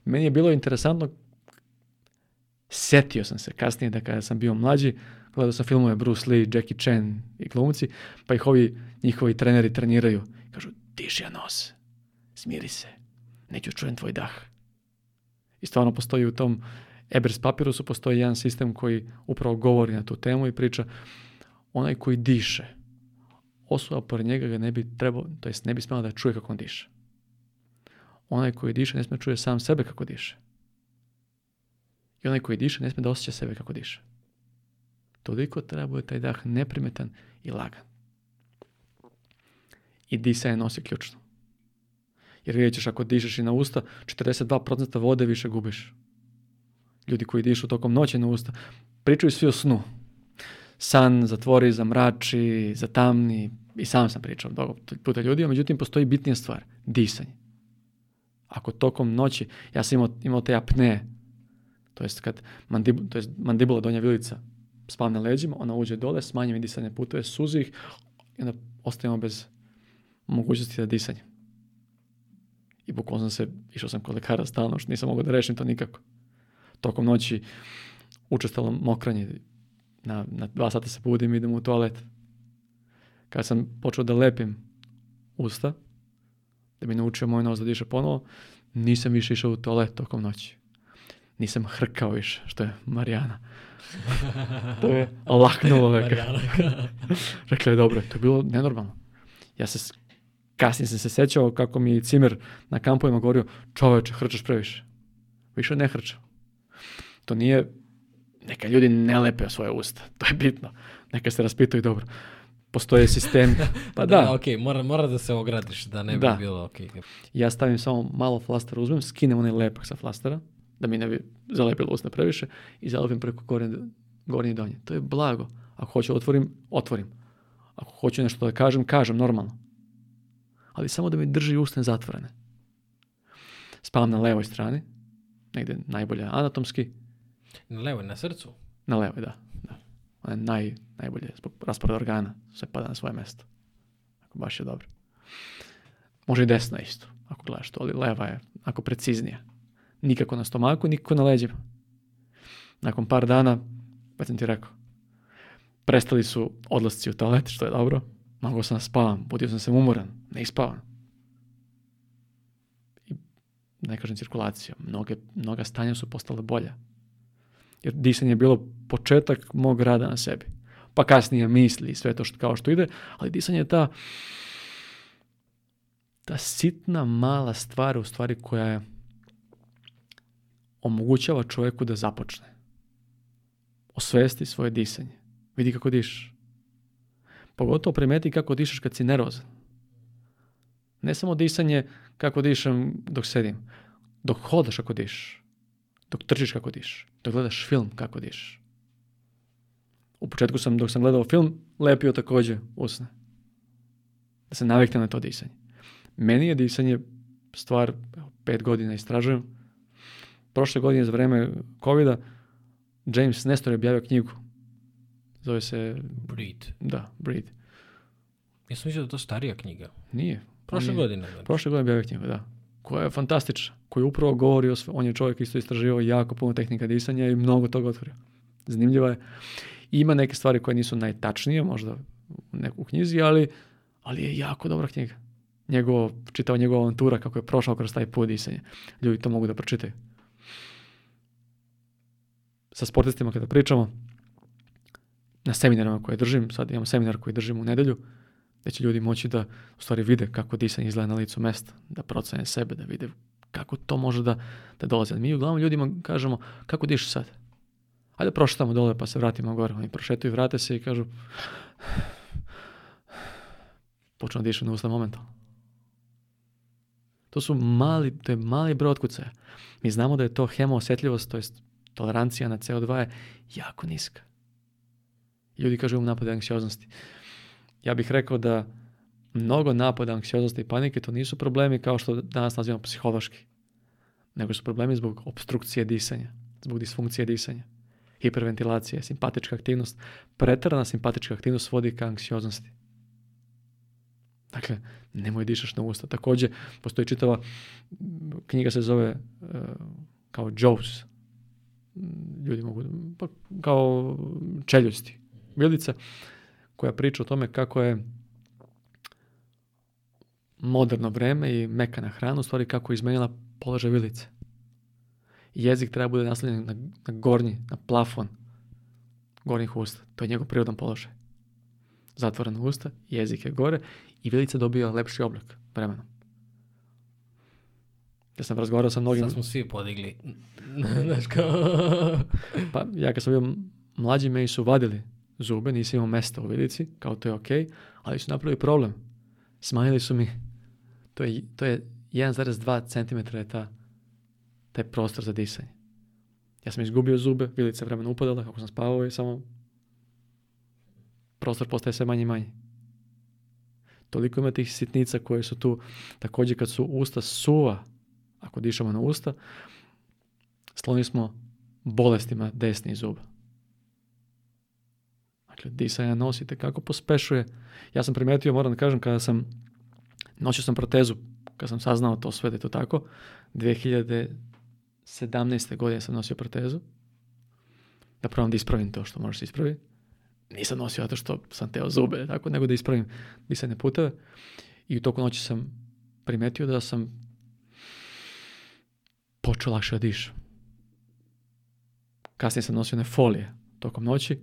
Meni je bilo interesantno, setio sam se kasnije da kada sam bio mlađi, gledao sam filmove Bruce Lee, Jackie Chan i glumci, pa ih ovi njihovi treneri treniraju. Kažu, diši nos, smiri se, neću čujem tvoj dah. I stvarno postoji u tom Ebers papirusu postoji jedan sistem koji upravo govori na tu temu i priča onaj koji diše. Osoba pored njega ga ne bi trebao, to jest ne bi smela da čuje kako on diše. Onaj koji diše ne sme čuje sam sebe kako diše. I onaj koji diše ne sme da osjeća sebe kako diše. Toliko treba je da taj dah neprimetan i lagan. I disanje nosi ključno. Jer vidjet ćeš ako dišeš i na usta, 42% vode više gubiš. Ljudi koji dišu tokom noći na usta, pričaju svi o snu. San zatvori, zamrači, zatamni. I sam sam pričao mnogo puta ljudi, a međutim postoji bitnija stvar. Disanje. Ako tokom noći, ja sam imao, imao te apne, to jest kad mandibu, to jest mandibula donja vilica spav na leđima, ona uđe dole, smanji mi disanje putuje, suzi ih i onda ostajemo bez mogućnosti da disanje. I bukvalno sam se, išao sam kod lekara stalno, što nisam mogao da rešim to nikako. Tokom noći učestalo mokranje, na, na dva sata se budim i idem u toalet. Kad sam počeo da lepim usta, da bi naučio moj nos da diše ponovo, nisam više išao u toalet tokom noći. Nisam hrkao više, što je Marijana. to je laknulo veka. Rekla je, dobro, to je bilo nenormalno. Ja se, kasnije sam se sećao kako mi Cimer na kampovima govorio, čoveče, hrčaš previše. Više ne hrčam. To nije, neka ljudi ne lepe svoje usta, to je bitno. Neka se raspitaju dobro postoje sistemi. Pa da. da ok, mora, mora da se ogradiš da ne bi da. bilo ok. Ja stavim samo malo flastera, uzmem, skinem onaj lepak sa flastera, da mi ne bi zalepilo usne previše i zalepim preko gornje, gornje i donje. To je blago. Ako hoću da otvorim, otvorim. Ako hoću nešto da kažem, kažem normalno. Ali samo da mi drži usne zatvorene. Spavam na levoj strani, negde najbolje anatomski. Na levoj, na srcu? Na levoj, da. da. One naj, najbolje zbog rasporeda organa sve pada na svoje mesto. Ako baš je dobro. Može i desna isto, ako gledaš to, ali leva je, ako preciznije. Nikako na stomaku, nikako na leđima. Nakon par dana, pa sam ti rekao, prestali su odlasci u toalet, što je dobro. Mogao sam da spavam, budio sam se umoran, ne ispavam. I ne kažem cirkulacija, mnoge, mnoga stanja su postale bolja jer disanje je bilo početak mog rada na sebi. Pa kasnije misli i sve to što, kao što ide, ali disanje je ta, ta sitna mala stvar u stvari koja je omogućava čovjeku da započne. Osvesti svoje disanje. Vidi kako dišiš. Pogotovo primeti kako dišeš kad si nervozan. Ne samo disanje kako dišem dok sedim, dok hodaš kako dišiš, dok trčiš kako dišiš, da gledaš film kako dišeš. Da U početku sam, dok sam gledao film, lepio takođe usne. Da se naviknem na to disanje. Meni je disanje stvar, evo, pet godina istražujem. Prošle godine za vreme covid James Nestor je objavio knjigu. Zove se... Breed. Da, Breed. Ja sam mislio da to starija knjiga. Nije. Prošle godine. Znači. Prošle godine objavio knjigu, da koja je fantastična, koja upravo govori o sve, on je čovjek isto istraživao jako puno tehnika disanja i mnogo toga otkrio. Zanimljivo je. Ima neke stvari koje nisu najtačnije, možda u knjizi, ali, ali je jako dobra knjiga. Njegovo, čitava njegova avantura kako je prošao kroz taj put disanja. Ljudi to mogu da pročitaju. Sa sportistima kada pričamo, na seminarima koje držim, sad imam seminar koji držim u nedelju, gde će ljudi moći da u stvari vide kako disanje izgleda na licu mesta, da procene sebe, da vide kako to može da, da dolaze. Mi uglavnom ljudima kažemo kako diši sad. Hajde prošetamo dole pa se vratimo gore. Oni prošetuju, vrate se i kažu počnu da dišu na usta momentalno. To su mali, to je mali broj otkucaja. Mi znamo da je to hemoosetljivost, to jest tolerancija na CO2 je jako niska. Ljudi kažu imam napade anksioznosti ja bih rekao da mnogo napada anksioznosti i panike to nisu problemi kao što danas nazivamo psihološki, nego su problemi zbog obstrukcije disanja, zbog disfunkcije disanja, hiperventilacije, simpatička aktivnost. Pretrana simpatička aktivnost vodi ka anksioznosti. Dakle, nemoj dišaš na usta. Takođe, postoji čitava knjiga se zove uh, kao Jaws. Ljudi mogu, pa, kao čeljusti. Bilica koja priča o tome kako je moderno vreme i mekana hrana, u stvari kako je izmenila položaj vilice. Jezik treba bude naslonjen na, na gornji, na plafon gornjih usta. To je njegov prirodan položaj. Zatvorena usta, jezik je gore i vilica dobija lepši oblik vremenom. Ja sam razgovarao sa mnogim... Sad smo svi podigli. pa ja kad sam bio mlađi me su vadili zube, nisam imao mesta u vilici, kao to je ok, ali su napravili problem. Smanjili su mi, to je, to je 1,2 cm je ta, taj prostor za disanje. Ja sam izgubio zube, vilica je vremena upadala, kako sam spavao i samo prostor postaje sve manje i manje. Toliko ima tih sitnica koje su tu. takođe kad su usta suva, ako dišemo na usta, sloni smo bolestima desnih zuba. Dakle, disanja nos i pospešuje. Ja sam primetio, moram da kažem, kada sam, noćio sam protezu, kada sam saznao to sve da je to tako, 2017. godine sam nosio protezu, da probam da ispravim to što možeš ispraviti. Nisam nosio zato što sam teo zube, tako, nego da ispravim disanje puteve. I u toku noći sam primetio da sam počeo lakše da dišem. Kasnije sam nosio one folije tokom noći,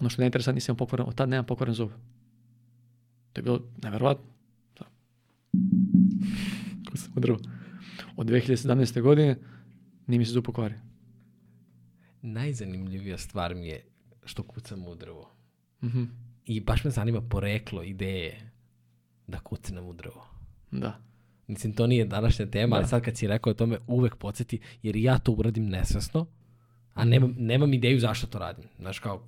Ono što je najinteresantnije, nisam pokvoren, od tad nemam pokvoren zub. To je bilo neverovatno. Ko sam odrvo. Od 2017. godine nije mi se zub pokvario. Najzanimljivija stvar mi je što kucam u drvo. Mm -hmm. I baš me zanima poreklo ideje da kucam u drvo. Da. Mislim, to nije današnja tema, da. ali sad kad si rekao to me uvek podsjeti, jer ja to uradim nesvesno, a nemam, nemam ideju zašto to radim. Znaš, kao,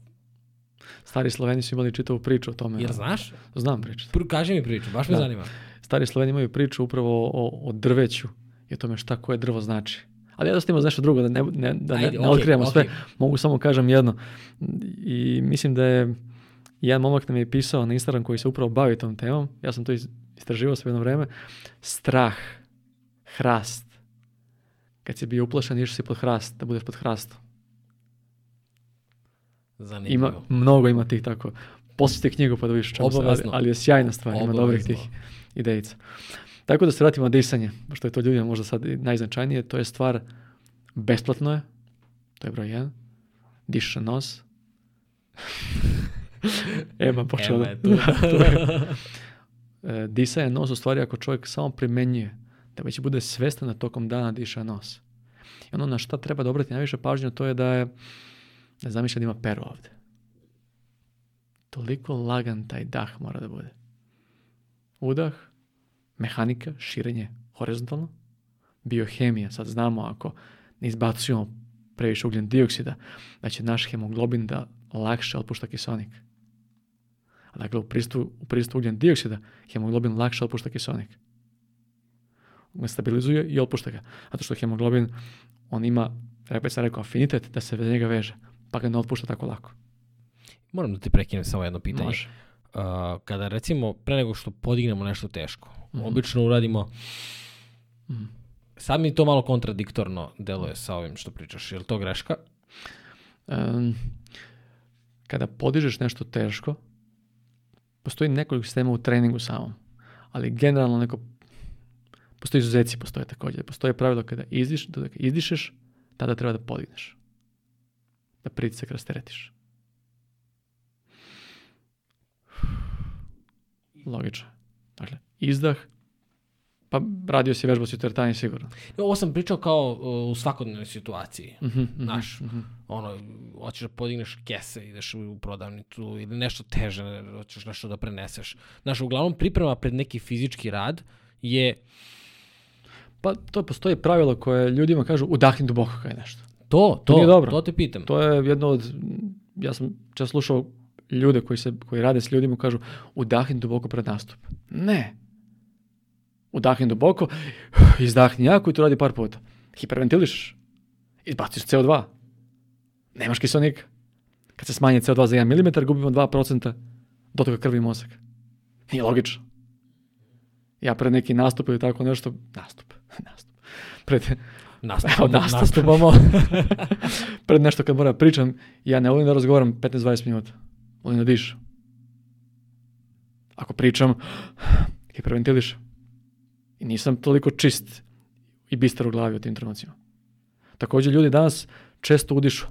Stari Sloveni su imali čitavu priču o tome. Jer da. znaš? Znam priču. Pr kaži mi priču, baš me da. zanima. Stari Sloveni imaju priču upravo o, o drveću i o tome šta koje drvo znači. Ali ja dosta da imam nešto drugo, da ne, ne, da Ajde, ne, ne okay, otkrivamo okay. sve. Mogu samo kažem jedno. I mislim da je jedan momak nam je pisao na Instagram koji se upravo bavi tom temom, ja sam to istraživao sve jedno vreme, strah, hrast. Kad si bio uplašan, išao si pod hrast, da budeš pod hrastom. Zanimljivo. Ima, mnogo ima tih tako. Poslite knjigu pa da vidiš čemu ali, ali, je sjajna stvar, Obavezno. ima dobrih tih idejica. Tako da se vratimo na disanje, što je to ljudima možda sad najznačajnije, to je stvar, besplatno je, to je broj 1, dišeš nos, Ema počela. Ema je tu. Disa je e, nos u stvari ako čovjek samo primenjuje da već bude svestan da tokom dana diša nos. I ono na šta treba da obratiti najviše pažnju to je da je da zamišljam da ima pero ovde. Toliko lagan taj dah mora da bude. Udah, mehanika, širenje horizontalno, biohemija, sad znamo ako ne izbacujemo previše ugljen dioksida, da će naš hemoglobin da lakše otpušta kisonik. A dakle, u pristu, u pristu ugljen dioksida hemoglobin lakše otpušta kisonik. On stabilizuje i otpušta ga. Zato što hemoglobin, on ima, rekao sam rekao, afinitet da se za njega veže pa ga ne otpušta tako lako. Moram da ti prekinem samo jedno pitanje. Može. Uh, kada recimo, pre nego što podignemo nešto teško, mm. obično uradimo mm. sad mi to malo kontradiktorno deluje sa ovim što pričaš. Je li to greška? Um, kada podižeš nešto teško, postoji nekoliko sistema u treningu samom, ali generalno neko postoji izuzeci, postoje takođe, Postoje pravilo kada izdiš, kada izdišeš, tada treba da podigneš da pritisak rasteretiš. Logično. Dakle, izdah, pa radio si vežbu teretani sigurno. Ovo sam pričao kao uh, u svakodnevnoj situaciji. Mm -hmm, Znaš, mm -hmm. ono, hoćeš da podigneš kese, ideš u prodavnicu ili nešto teže, hoćeš nešto da preneseš. Znaš, uglavnom priprema pred neki fizički rad je... Pa to postoji pravilo koje ljudima kažu udahni duboko kaj nešto. To, to, to, dobro. to te pitam. To je jedno od, ja sam često slušao ljude koji, se, koji rade s ljudima kažu udahni duboko pred nastup. Ne. Udahni duboko, izdahni jako i to radi par puta. Hiperventiliš, izbaciš CO2, nemaš kiselnika. Kad se smanji CO2 za 1 mm, gubimo 2% dotoka krvi i mozak. Nije logično. Ja pred neki nastup ili tako nešto, nastup, nastup. Pred nastupamo, Evo, nastupamo. pred nešto kad moram da pričam, ja ne volim da razgovaram 15-20 minuta. Volim da diš. Ako pričam, hiperventiliš. I nisam toliko čist i bistar u glavi u tim trenucima. Također ljudi danas često udišu.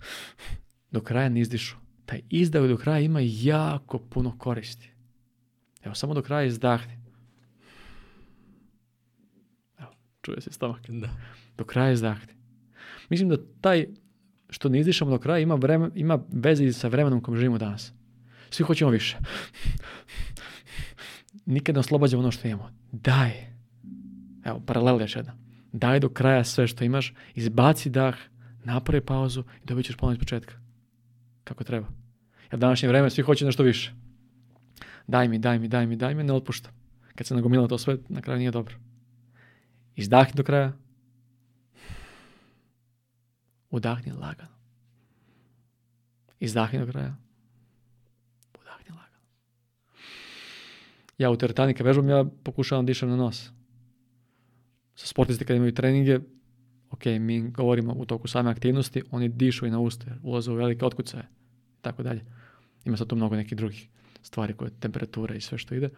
Do kraja ne izdišu. Taj izdah do kraja ima jako puno koristi. Evo, samo do kraja izdahni. čuje se stomak. Da. Do kraja izdahne. Mislim da taj što ne izdišamo do kraja ima, vreme, ima veze sa vremenom kom živimo danas. Svi hoćemo više. Nikad ne oslobađamo ono što imamo. Daj. Evo, paralela još jedna. Daj do kraja sve što imaš, izbaci dah, napravi pauzu i dobit ćeš ponovno iz početka. Kako treba. Jer današnje vreme svi hoće nešto više. Daj mi, daj mi, daj mi, daj mi, ne otpuštam. Kad se nagomila to sve, na kraju nije dobro. Izdahni do kraja. Udahni lagano. Izdahni do kraja. Udahni lagano. Ja u teretani kad vežbam, ja pokušavam dišem da na nos. Sa sportisti kad imaju treninge, ok, mi govorimo u toku same aktivnosti, oni dišu i na uste, ulaze u velike otkucaje i tako dalje. Ima sad tu mnogo nekih drugih stvari koje temperatura i sve što ide.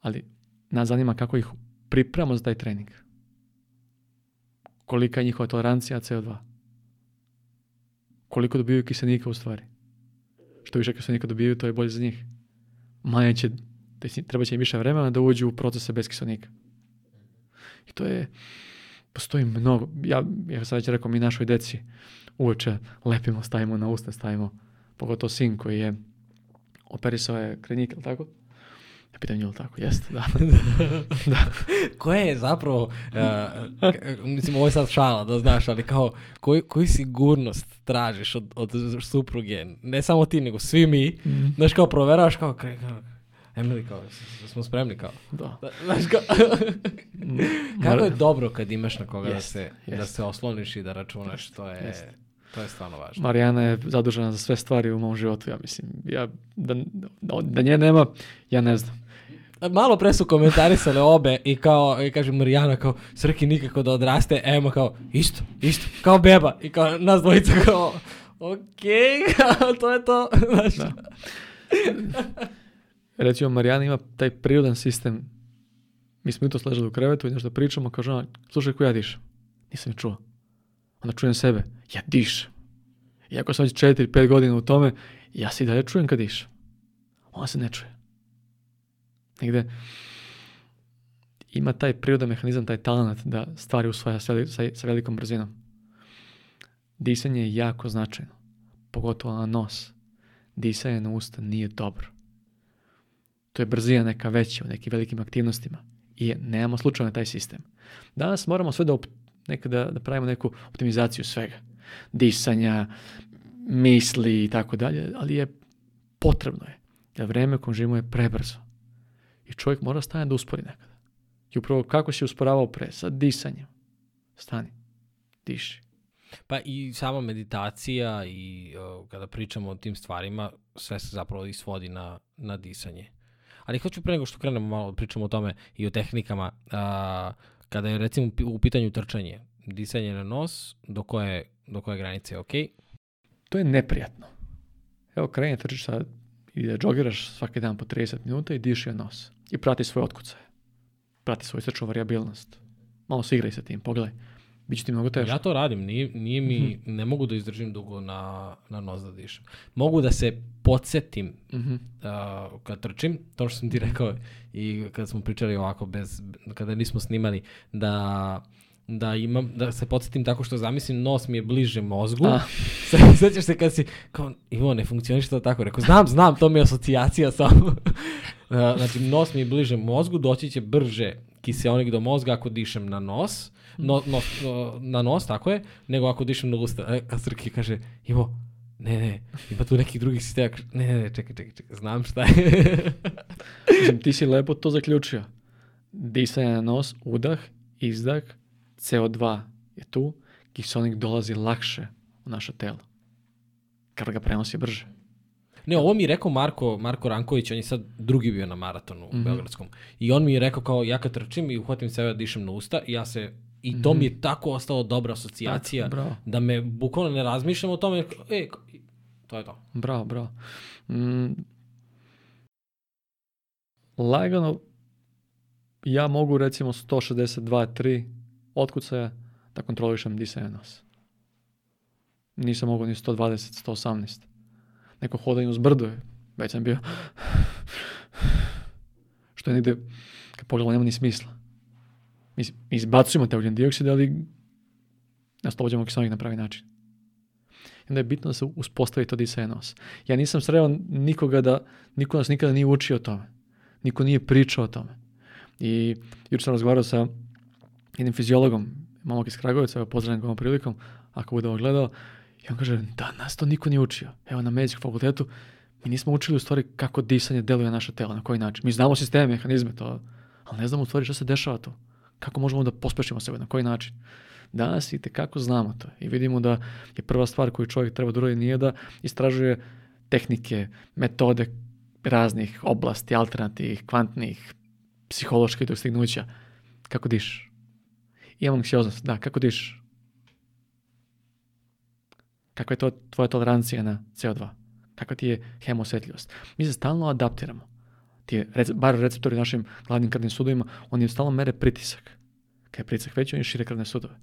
Ali nas zanima kako ih pripremamo za taj trening. Kolika je njihova tolerancija CO2. Koliko dobiju kiselnika u stvari. Što više kiselnika dobiju, to je bolje za njih. Manje će, treba će im više vremena da uđu u procese bez kiselnika. I to je, postoji mnogo, ja, ja sad već rekao mi našoj deci, uveče lepimo, stavimo na usta, stavimo, pogotovo sin koji je operisao je krenik, ili tako? Ja pitam tako? Jeste, da. da. Koje je zapravo, uh, mislim ovo je sad šala, da znaš, ali kao, koju, koji sigurnost tražiš od, od supruge? Ne samo ti, nego svi mi. Mm -hmm. Znaš, kao proveraš, kao, kao, Emily, kao, smo spremni kao. Da. da znaš, kao, mhm. kako je dobro kad imaš na koga yes, da, se, yes. da se osloniš i da računaš, to je... Yes. To je stvarno važno. Marijana je zadužena za sve stvari u mom životu, ja mislim. Ja, da, da, da nje nema, ja ne znam malo pre su komentarisale obe i kao, i kaže Marijana kao, Srki nikako da odraste, Ema kao, isto, isto, kao beba. I kao, nas dvojica kao, okej, okay, to je to. Znaš. Da. Recimo, Marijana ima taj prirodan sistem. Mi smo i to sležali u krevetu i nešto pričamo, kaže ona, slušaj ko ja dišem. Nisam je čuo. Onda čujem sebe, ja dišem. Iako sam već 4-5 godina u tome, ja se i dalje čujem kad dišem. Ona se ne čuje negde ima taj priroda mehanizam, taj talent da stvari usvaja sa, velikom brzinom. Disanje je jako značajno, pogotovo na nos. Disanje na usta nije dobro. To je brzina neka veća u nekim velikim aktivnostima i nemamo slučajno taj sistem. Danas moramo sve da, op, nekada, da, da pravimo neku optimizaciju svega. Disanja, misli i tako dalje, ali je potrebno je. Da vreme u kojem živimo je prebrzo. I čovjek mora stanje da uspori nekada. I upravo kako si usporavao pre, sa disanjem. Stani, diši. Pa i sama meditacija i uh, kada pričamo o tim stvarima, sve se zapravo isvodi na, na disanje. Ali hoću pre nego što krenemo malo, da pričamo o tome i o tehnikama, uh, kada je recimo u pitanju trčanje, disanje na nos, do koje, do koje granice je okej? Okay? To je neprijatno. Evo, krenje da trči sa i da džogiraš svaki dan po 30 minuta i diši je nos. I prati svoje otkucaje. Prati svoju srčnu variabilnost. Malo se igraj sa tim, pogledaj. Biće ti mnogo teško. Ja to radim, nije, nije mi, mm -hmm. ne mogu da izdržim dugo na, na nos da dišem. Mogu da se podsjetim mm -hmm. uh, kad trčim, to što sam ti rekao i kad smo pričali ovako, bez, kada nismo snimali, da da imam, da se podsjetim tako što zamislim nos mi je bliže mozgu. Ah. Sećaš se kad si, kao, Ivo, ne funkcioniš to tako. Rekao, znam, znam, to mi je asocijacija samo. Da, znači, nos mi je bliže mozgu, doći će brže kiseonik do mozga ako dišem na nos, no, no, no, na nos, tako je, nego ako dišem na usta. E, a Srki kaže, Ivo, ne, ne, ima tu nekih drugih sistema. Ne, ne, ne, čekaj, čekaj, čekaj, znam šta je. Mislim, ti si lepo to zaključio. Disanje na nos, udah, izdah, CO2 je tu, kiseonik dolazi lakše u naše telo. Kad ga prenosi brže. Ne, ovo mi je rekao Marko, Marko Ranković, on je sad drugi bio na maratonu u mm -hmm. Beogradskom. I on mi je rekao kao, ja kad trčim i uhvatim sebe da dišem na usta, ja se I to mm -hmm. mi je tako ostalo dobra asocijacija bravo. da me bukvalno ne razmišljam o tome. E, to je to. Bravo, bravo. Mm, lagano ja mogu recimo 162, 3 otkud se da kontrolišem di se je nas. Nisam mogao ni 120, 118. Neko hodanje uz brdo je, već sam bio. Što je negdje, kad pogledamo, nema ni smisla. Mi izbacujemo te ugljen dioksid, ali oslobođamo kiselnik na pravi način. I onda je bitno da se uspostavi to disenos. Ja nisam sreo nikoga da, niko nas nikada nije učio o tome. Niko nije pričao o tome. I juče sam razgovarao sa jednim fiziologom, malog iz Kragujevca, evo pozdravljam ovom prilikom, ako bude ovo gledao, i on kaže, da, nas to niko nije učio. Evo na medijskom fakultetu, mi nismo učili u stvari kako disanje deluje na naše telo, na koji način. Mi znamo sisteme, mehanizme, to, ali ne znamo u stvari šta se dešava to. Kako možemo da pospešimo sebe, na koji način. Danas i kako znamo to. I vidimo da je prva stvar koju čovjek treba da uradi nije da istražuje tehnike, metode raznih oblasti, alternativnih, kvantnih, psiholoških dostignuća. Kako diš? Imam anksioznost, da, kako dišiš? Kakva je to tvoja tolerancija na CO2? Kakva ti je hemosetljivost? Mi se stalno adaptiramo. Ti je, bar receptori u našim glavnim krvnim sudovima, oni stalno mere pritisak. Kad je pritisak veći, oni šire krvne sudove.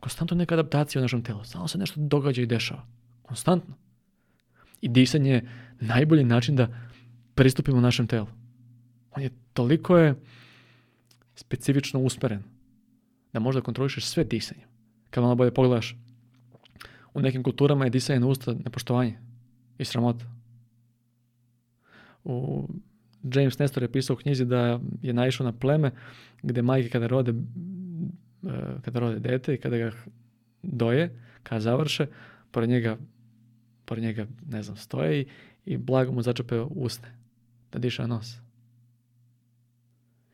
Konstantno neka adaptacija u našem telu. Stalno se nešto događa i dešava. Konstantno. I disanje je najbolji način da pristupimo našem telu. On je toliko je specifično usperen da možda kontrolišeš sve disanje. Kad malo bolje pogledaš, u nekim kulturama je disanje na usta nepoštovanje i sramota. U James Nestor je pisao u knjizi da je naišao na pleme gde majke kada rode, e, kada rode dete i kada ga doje, kada završe, pored njega, pored njega ne znam, stoje i, i blago mu začepe usne da diše nos.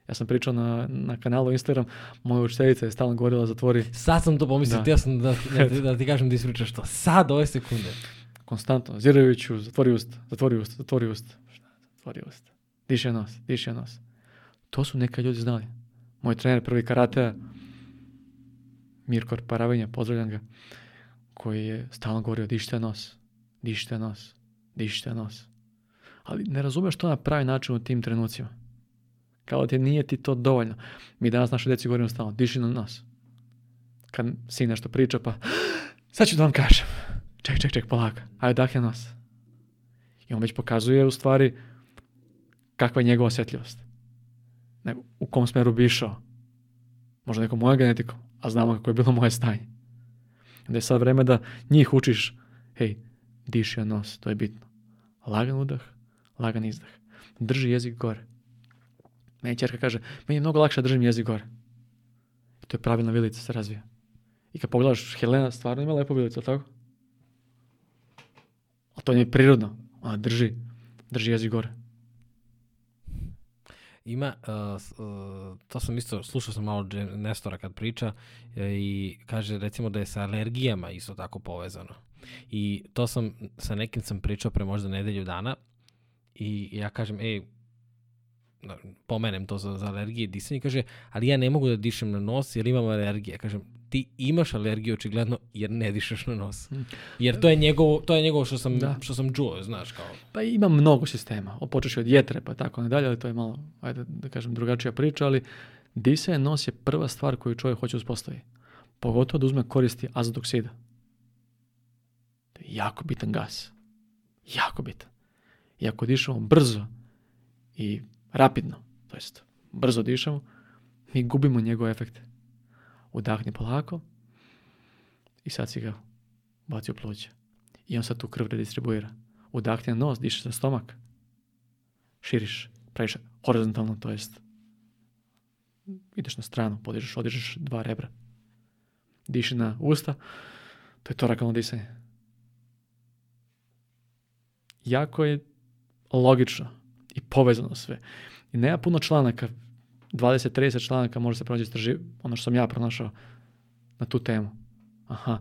Ja sam pričao na, na kanalu Instagram, moja učiteljica je stalno govorila zatvori. Sad sam to pomislio, da. ja sam da, da, ti, da ti kažem da ispričaš to. Sad, ove sekunde. Konstantno, Ziroviću, zatvori usta, zatvori usta, zatvori usta. Zatvori usta. Diše nos, diše nos. To su neka ljudi znali. Moj trener prvi karate, Mirkor Paravinja, pozdravljam ga, koji je stalno govorio dište nos, dište nos, dište nos. Ali ne razumeš to na pravi način u tim trenucima Kao da ti nije ti to dovoljno. Mi danas našoj deci govorimo stalno, diši na nos. Kad sin nešto priča pa, ah, sad ću da vam kažem. Ček, ček, ček, polako. Ajde, dakle nas. I on već pokazuje u stvari kakva je njegova osjetljivost. Ne, u kom smeru bi išao. Možda nekom moja genetika, a znamo kako je bilo moje stanje. Da je sad vreme da njih učiš, hej, diši na nos, to je bitno. Lagan udah, lagan izdah. Drži jezik gore. Meni čerka kaže, meni je mnogo lakše da držim jezik gore. I to je pravilna vilica se razvija. I kad pogledaš, Helena stvarno ima lepo vilicu, ali tako? A to je prirodno. Ona drži, drži jezik gore. Ima, uh, uh, to sam isto, slušao sam malo Nestora kad priča uh, i kaže recimo da je sa alergijama isto tako povezano. I to sam, sa nekim sam pričao pre možda nedelju dana i ja kažem, ej, pomenem to za, za alergije disanje, kaže, ali ja ne mogu da dišem na nos jer imam alergije. Kažem, ti imaš alergiju očigledno jer ne dišeš na nos. Hm. Jer to je njegovo, to je njegovo što, sam, da. što sam čuo, znaš kao. Pa ima mnogo sistema, počeš od jetre pa tako dalje, ali to je malo, ajde da kažem, drugačija priča, ali disanje nos je prva stvar koju čovjek hoće da uspostaviti. Pogotovo da uzme koristi azotoksida. To je jako bitan gas. Jako bitan. I ako dišemo brzo i rapidno, to jest brzo dišemo, mi gubimo njegov efekt. Udahni polako i sad si ga baci u pluće. I on sad tu krv redistribuira. Udahni na nos, diše sa stomak, širiš, praviš horizontalno, to jest ideš na stranu, podižeš, odižeš dva rebra. Diši na usta, to je torakalno disanje. Jako je logično i povezano sve. I nema puno članaka, 20-30 članaka može se pronaći istraži, ono što sam ja pronašao na tu temu. Aha,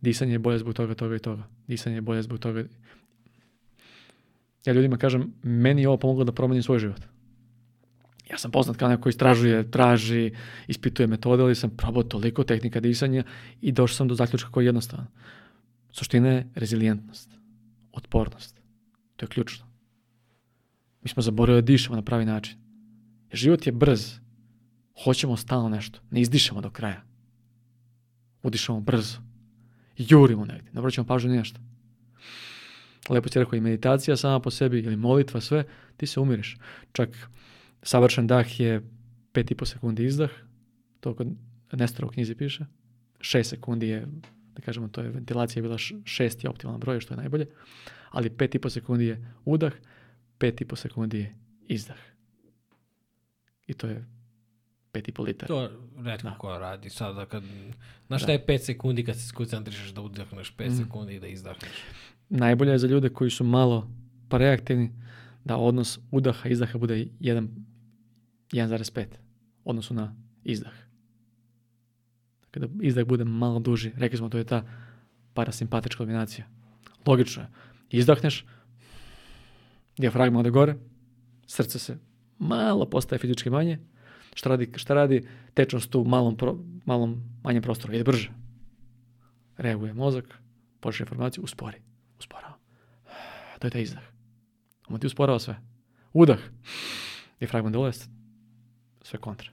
disanje je bolje zbog toga, toga i toga. Disanje je bolje zbog toga. Ja ljudima kažem, meni je ovo pomoglo da promenim svoj život. Ja sam poznat kao neko koji istražuje, traži, ispituje metode, ali sam probao toliko tehnika disanja i došao sam do zaključka koji je jednostavan. Suština je rezilijentnost, otpornost. To je ključno. Mi smo zaboravili da dišemo na pravi način. Život je brz. Hoćemo stalno nešto. Ne izdišemo do kraja. Udišemo brzo. Jurimo negde. Ne obraćamo pažnju ni nešto. Lepo ti rekao i meditacija sama po sebi ili molitva, sve, ti se umiriš. Čak savršen dah je 5,5 i sekundi izdah, to kod Nestora u knjizi piše. 6 sekundi je, da kažemo, to je ventilacija je bila šest je optimalan broj, što je najbolje, ali 5,5 sekundi je udah, 5,5 sekundi je izdah. I to je 5,5 litara. To redko da. ko radi sada. Kad, znaš da. je 5 sekundi kad se skoncentrišeš da udahneš 5 mm. sekundi i da izdahneš? Najbolje je za ljude koji su malo pa da odnos udaha i izdaha bude 1,5 odnosu na izdah. Kada dakle, izdah bude malo duži, rekli smo to je ta parasimpatička kombinacija. Logično je. Izdahneš, dijafragma ode gore, srce se malo postaje fizički manje, šta radi, šta radi tečnost u malom, pro, malom manjem prostoru, ide brže. Reaguje mozak, počne informaciju, uspori, usporava. To je taj izdah. On ti usporava sve. Udah. I fragment dole, sve kontra.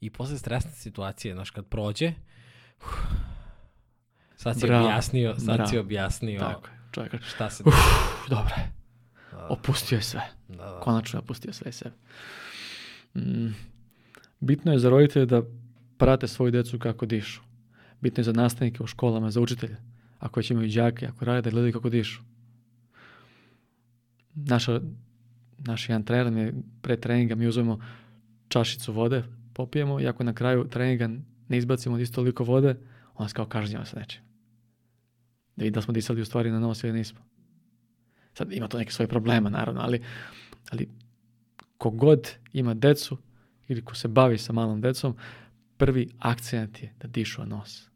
I posle stresne situacije, znaš, kad prođe, uh, sad si Bravo. objasnio, sad Bravo. si objasnio Tako Čovjek, šta se... Uf, dobro je. Da, da, opustio je da. sve. Da, da. Konačno je opustio sve i sebe. Mm. Bitno je za roditelje da prate svoju decu kako dišu. Bitno je za nastavnike u školama, za učitelje. Ako već imaju đake, ako rade, da gledaju kako dišu. Naša, naš jedan trener mi pre treninga mi uzmemo čašicu vode, popijemo i ako na kraju treninga ne izbacimo isto toliko vode, onda se kao kažnjava sa nečim. Da vidi da smo disali u stvari na nos ili nismo. Sad ima to neke svoje problema, naravno, ali, ali kogod ima decu ili ko se bavi sa malom decom, prvi akcent je da dišu o nos.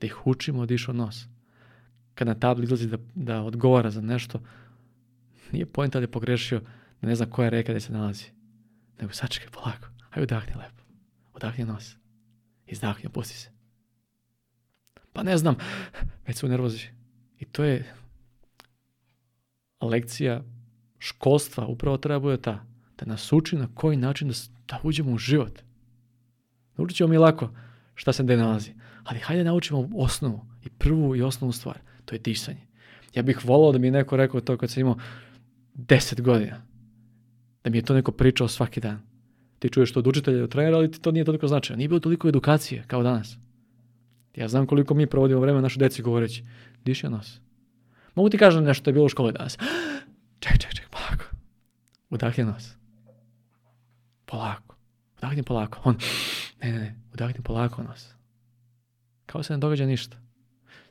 Da ih učimo da dišu o nos. Kad na tabli izlazi da, da odgovara za nešto, nije pojenta da je pogrešio da ne zna koja reka da se nalazi. Nego sačekaj polako, aj udahni lepo. Udahni nos. Izdahni, opusti se. Pa ne znam, već su u nervozi. I to je lekcija školstva upravo treba da bude ta, da nas uči na koji način da, da uđemo u život. Naučit ćemo mi lako šta se gde nalazi, ali hajde naučimo osnovu i prvu i osnovnu stvar, to je disanje. Ja bih volao da mi je neko rekao to kad sam imao 10 godina, da mi je to neko pričao svaki dan. Ti čuješ to od učitelja i od trenera, ali ti to nije toliko značajno. Nije bilo toliko edukacije kao danas. Ja znam koliko mi provodimo vreme našu deci govoreći, diši nas, Mogu ti kažem nešto je bilo u školi danas. Ček, ček, ček, polako. Udahni nos. Polako. Udahni polako. On, ne, ne, ne, udahni polako nos. Kao se ne događa ništa.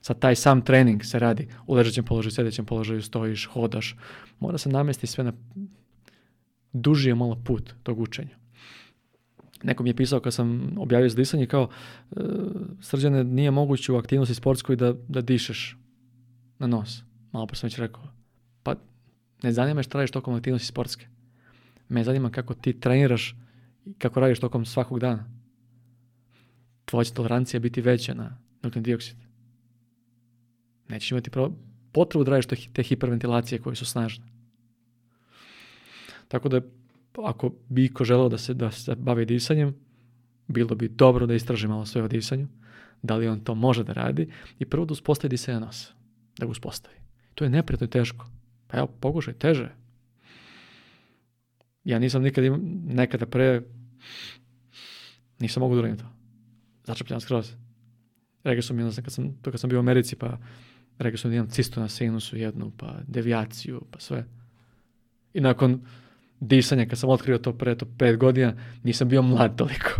Sad taj sam trening se radi u ležećem položaju, sedećem položaju, stojiš, hodaš. Mora se namesti sve na duži je malo put tog učenja. Neko mi je pisao kad sam objavio zdisanje kao e, srđane nije moguće u aktivnosti sportskoj da, da dišeš na nos malo pre sam već rekao, pa ne zanima šta radiš tokom aktivnosti sportske. Me zanima kako ti treniraš i kako radiš tokom svakog dana. Tvoja će tolerancija biti veća na nuklearni dioksid. Nećeš imati potrebu da radiš te hiperventilacije koje su snažne. Tako da, ako bi iko želeo da se, da se bavi disanjem, bilo bi dobro da istraži malo sve o disanju, da li on to može da radi i prvo da uspostavi disanje nosa, da ga uspostavi. To je neprijatno teško. Pa evo, pokušaj, teže. Ja nisam nikad im, nekada pre nisam mogu da uradim to. Začepljan skroz. Rekao sam jednostavno kad sam, to kad sam bio u Americi, pa rekao sam da imam cisto na sinusu jednu, pa devijaciju, pa sve. I nakon disanja, kad sam otkrio to pre to pet godina, nisam bio mlad toliko.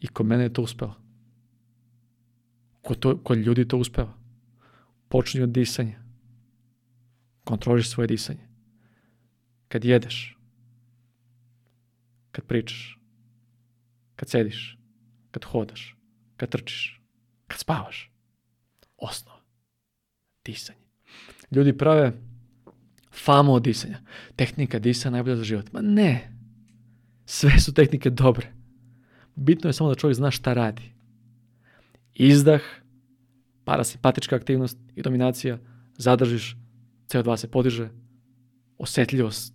I kod mene je to uspelo. Kod, to, kod ljudi to uspeva počni od disanja. Kontroliš svoje disanje. Kad jedeš, kad pričaš, kad sediš, kad hodaš, kad trčiš, kad spavaš. Osnova. Disanje. Ljudi prave famu od disanja. Tehnika disanja najbolja za život. Ma ne. Sve su tehnike dobre. Bitno je samo da čovjek zna šta radi. Izdah, parasimpatička aktivnost i dominacija, zadržiš, CO2 se podiže, osetljivost,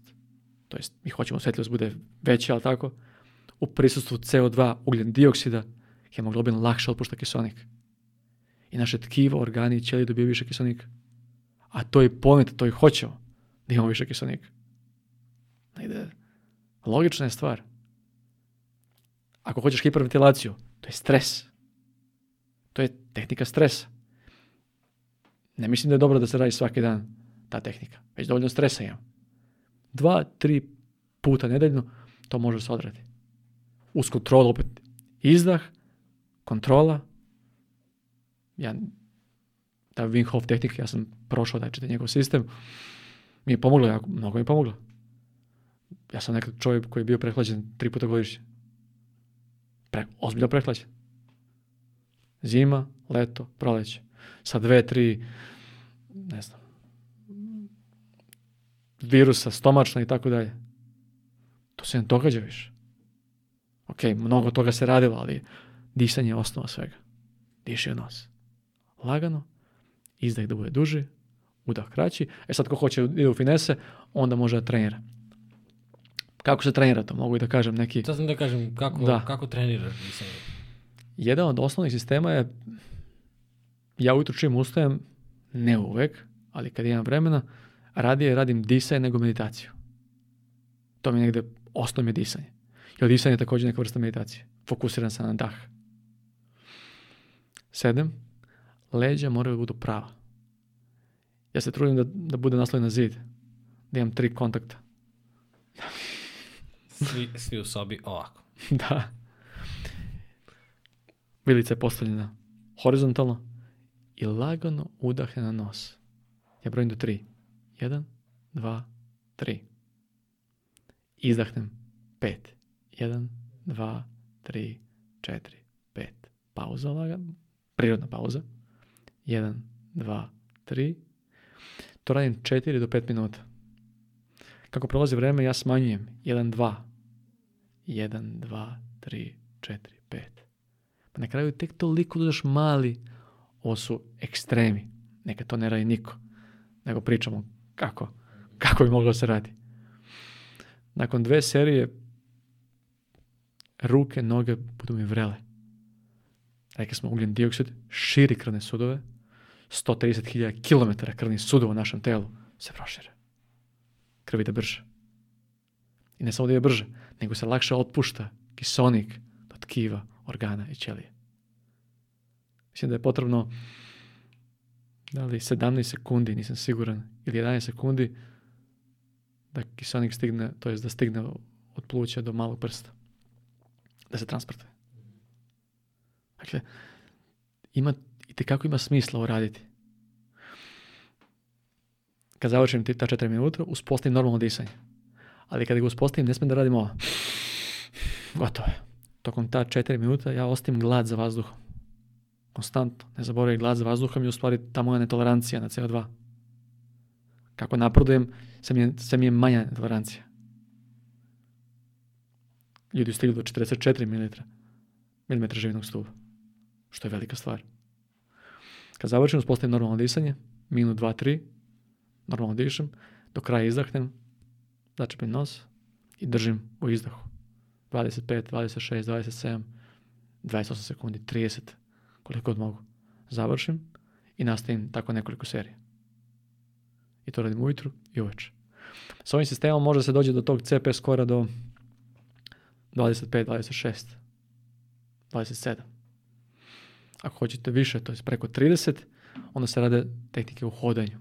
to jest mi hoćemo osetljivost bude veća, ali tako, u prisustvu CO2, ugljen dioksida, hemoglobin lakše otpušta kisonik. I naše tkivo, organi i ćelije dobiju više kisonika. A to je pomet, to i hoćemo, da imamo više kisonika. Negde, logična je stvar. Ako hoćeš hiperventilaciju, to je stres. To je tehnika stresa. Ne mislim da je dobro da se radi svaki dan ta tehnika, već dovoljno stresa imam. Dva, tri puta nedeljno to može se odraditi. Uz kontrolu opet izdah, kontrola. Ja, ta Wim Hof tehnika, ja sam prošao da taj njegov sistem, mi je pomoglo, jako, mnogo mi je pomogla. Ja sam nekad čovjek koji je bio prehlađen tri puta godišnje. Pre, ozbiljno prehlađen. Zima, leto, proleće sa dve, tri, ne znam, virusa, stomačna i tako dalje. To se ne događa više. Ok, mnogo toga se radilo, ali disanje je osnova svega. Diši nos. Lagano, izdah da bude duži, udah kraći. E sad ko hoće da ide u finese, onda može da trenira. Kako se trenira to? Mogu i da kažem neki... Sad sam da kažem kako, da. kako treniraš disanje. Jedan od osnovnih sistema je ja ujutro čim ustajem, ne uvek, ali kad imam vremena, radije radim disaj nego meditaciju. To mi je negde osnovno je disanje. Jer disanje je također neka vrsta meditacije. Fokusiran sam na dah. Sedem, leđa moraju da budu prava. Ja se trudim da, da bude naslov na zid. Da imam tri kontakta. svi, svi u sobi ovako. da. Vilica je postavljena horizontalno, i lagano udahne na nos. Ja brojim do tri. Jedan, dva, tri. Izdahnem pet. Jedan, dva, tri, četiri, pet. Pauza lagano, prirodna pauza. Jedan, dva, tri. To radim četiri do pet minuta. Kako prolazi vreme, ja smanjujem. Jedan, dva. Jedan, dva, tri, četiri, pet. Pa na kraju tek toliko dodaš da mali Ovo su ekstremi. Neka to ne radi niko. Nego pričamo kako, kako bi moglo da se radi. Nakon dve serije ruke, noge budu mi vrele. Rekli smo ugljen dioksid, širi krvne sudove, 130.000 km krvnih sudova u našem telu se prošire. Krvi da brže. I ne samo da je brže, nego se lakše otpušta kisonik do tkiva, organa i ćelije. Mislim da je potrebno da li 17 sekundi, nisam siguran, ili 11 sekundi da kiselnik stigne, to jest da stigne od pluća do malog prsta. Da se transportuje. Dakle, ima, i kako ima smisla uraditi. Kad završim ta 4 minuta, uspostavim normalno disanje. Ali kada ga uspostavim, ne smijem da radim ovo. Gotovo je. Tokom ta 4 minuta ja ostim glad za vazduhom konstantno. Ne zaboravi glas za vazduhom je u stvari ta moja netolerancija na CO2. Kako napredujem, sve mi je, sve mi je manja netolerancija. Ljudi stigli do 44 ml, mm živinog stuba, što je velika stvar. Kad završim, uspostavim normalno disanje, minut 2, 3, normalno dišem, do kraja izdahnem, začepim nos i držim u izdahu. 25, 26, 27, 28 sekundi, 30 koliko god mogu. Završim i nastavim tako nekoliko serija. I to radim ujutru i uveče. Sa ovim sistemom može se dođe do tog CP skora do 25, 26, 27. Ako hoćete više, to je preko 30, onda se rade tehnike u hodanju.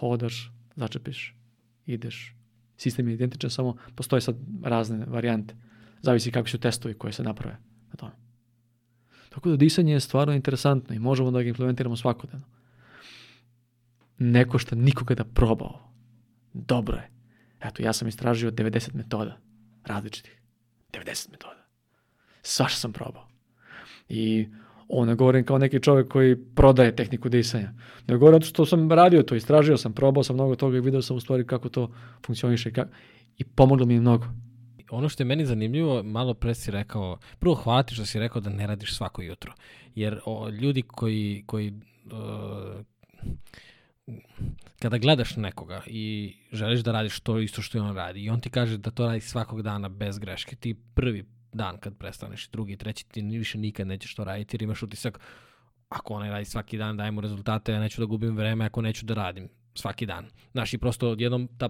Hodaš, začepiš, ideš. Sistem je identičan, samo postoje sad razne varijante. Zavisi kako su testovi koje se naprave. Tako da disanje je stvarno interesantno i možemo da ga implementiramo svakodnevno. Ne košta nikoga da probao. Dobro je. Eto, ja sam istražio 90 metoda različitih. 90 metoda. Svašta sam probao. I ovo ne govorim kao neki čovjek koji prodaje tehniku disanja. Ne govorim zato što sam radio to, istražio sam, probao sam mnogo toga i video sam u stvari kako to funkcioniše i, kako... i pomoglo mi je mnogo ono što je meni zanimljivo, malo pre si rekao, prvo hvala da ti što si rekao da ne radiš svako jutro. Jer o, ljudi koji, koji o, kada gledaš nekoga i želiš da radiš to isto što i on radi i on ti kaže da to radi svakog dana bez greške, ti prvi dan kad prestaneš, drugi, treći, ti više nikad nećeš to raditi jer imaš utisak ako onaj radi svaki dan, dajemo rezultate, ja neću da gubim vreme ako neću da radim svaki dan. Znaš, i prosto odjednom ta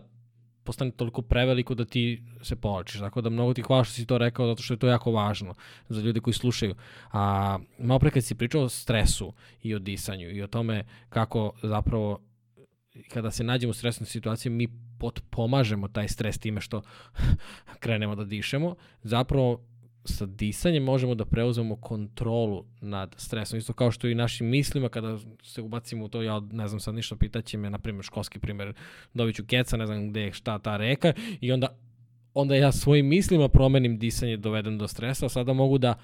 postane toliko preveliko da ti se povlačiš. Tako da mnogo ti hvala što si to rekao, zato što je to jako važno za ljude koji slušaju. A malo pre kad si pričao o stresu i o disanju i o tome kako zapravo kada se nađemo u stresnoj situaciji, mi potpomažemo taj stres time što krenemo da dišemo. Zapravo sa disanjem možemo da preuzmemo kontrolu nad stresom. Isto kao što i našim mislima kada se ubacimo u to, ja ne znam sad ništa, pitaće me, na primjer, školski primjer, dobit keca, ne znam gde je šta ta reka i onda, onda ja svojim mislima promenim disanje, dovedem do stresa, sada mogu da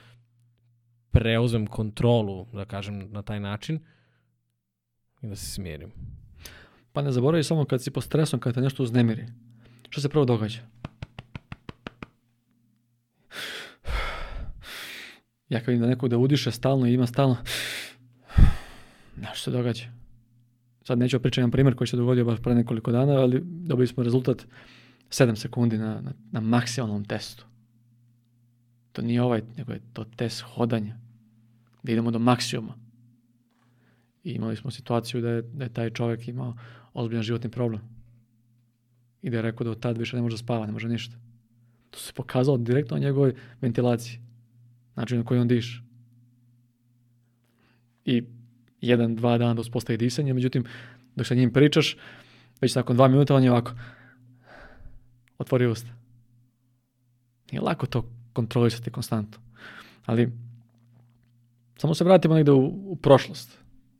preuzmem kontrolu, da kažem, na taj način i da se smirim. Pa ne zaboravi samo kad si pod stresom, kad te nešto uznemiri. Što se prvo događa? Ja kad vidim da nekog da udiše stalno i ima stalno, nešto se događa. Sad neću da pričati jedan primer koji se dogodio baš pre nekoliko dana, ali dobili smo rezultat 7 sekundi na, na, na maksimalnom testu. To nije ovaj, nego je to test hodanja. Da idemo do maksimuma. I imali smo situaciju da je, da je taj čovjek imao ozbiljan životni problem. I da je rekao da od tad više ne može spava, ne može ništa. To se pokazalo direktno na njegovoj ventilaciji način na koji on diše. I jedan, dva dana da uspostavi disanje, međutim, dok sa njim pričaš, već nakon dva minuta on je ovako otvori usta. Nije lako to kontrolisati konstantno. Ali samo se vratimo negde u, u prošlost.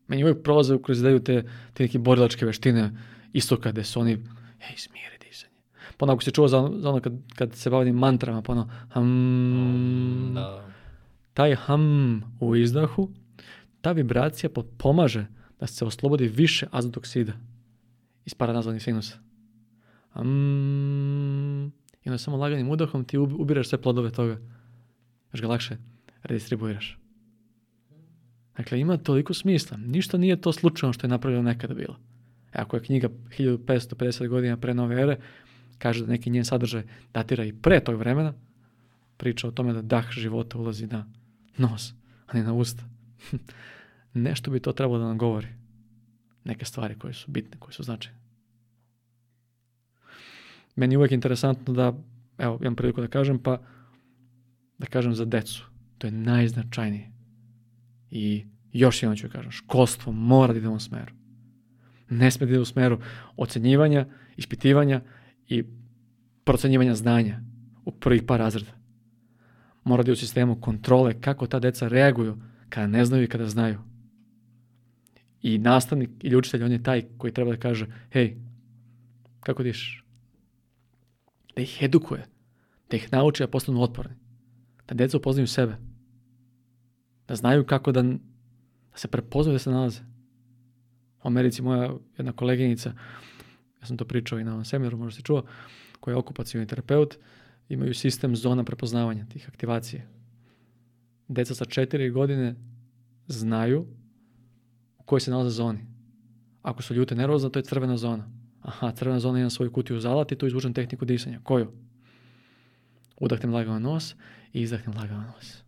Meni uvijek prolaze kroz ideju te, te neke borilačke veštine istoka gde su oni ej, smiri disanje. Pa onako se čuo za, za ono kad, kad se bavim mantrama, pa ono hmm, da taj ham u izdahu, ta vibracija pomaže da se oslobodi više azotoksida iz paranazalnih sinusa. Am, I onda samo laganim udahom ti ubiraš sve plodove toga. Još ga lakše redistribuiraš. Dakle, ima toliko smisla. Ništa nije to slučajno što je napravljeno nekada bilo. E, ako je knjiga 1550 godina pre nove ere, kaže da neki njen sadržaj datira i pre tog vremena, priča o tome da dah života ulazi na nos, a ne na usta. Nešto bi to trebalo da nam govori. Neke stvari koje su bitne, koje su značajne. Meni je uvek interesantno da, evo, imam priliku da kažem, pa da kažem za decu. To je najznačajnije. I još jedno ću da kažem, školstvo mora da ide u ovom smeru. Ne sme da ide u smeru ocenjivanja, ispitivanja i procenjivanja znanja u prvih par razreda mora da je u sistemu kontrole kako ta deca reaguju kada ne znaju i kada znaju. I nastavnik ili učitelj, on je taj koji treba da kaže, hej, kako diš? Da ih edukuje, da ih nauči da postanu otporni, da deca upoznaju sebe, da znaju kako da, da se prepoznaju da se nalaze. U Americi moja jedna koleginica, ja sam to pričao i na ovom seminaru, možda si čuo, koja je okupacijni terapeut, uh, imaju sistem zona prepoznavanja tih aktivacije. Deca sa četiri godine znaju u kojoj se nalaze zoni. Ako su ljute nervozna, to je crvena zona. Aha, crvena zona ima svoju kutiju zalati, tu izvučem tehniku disanja. Koju? Udahnem lagano nos i izdahnem lagano nos.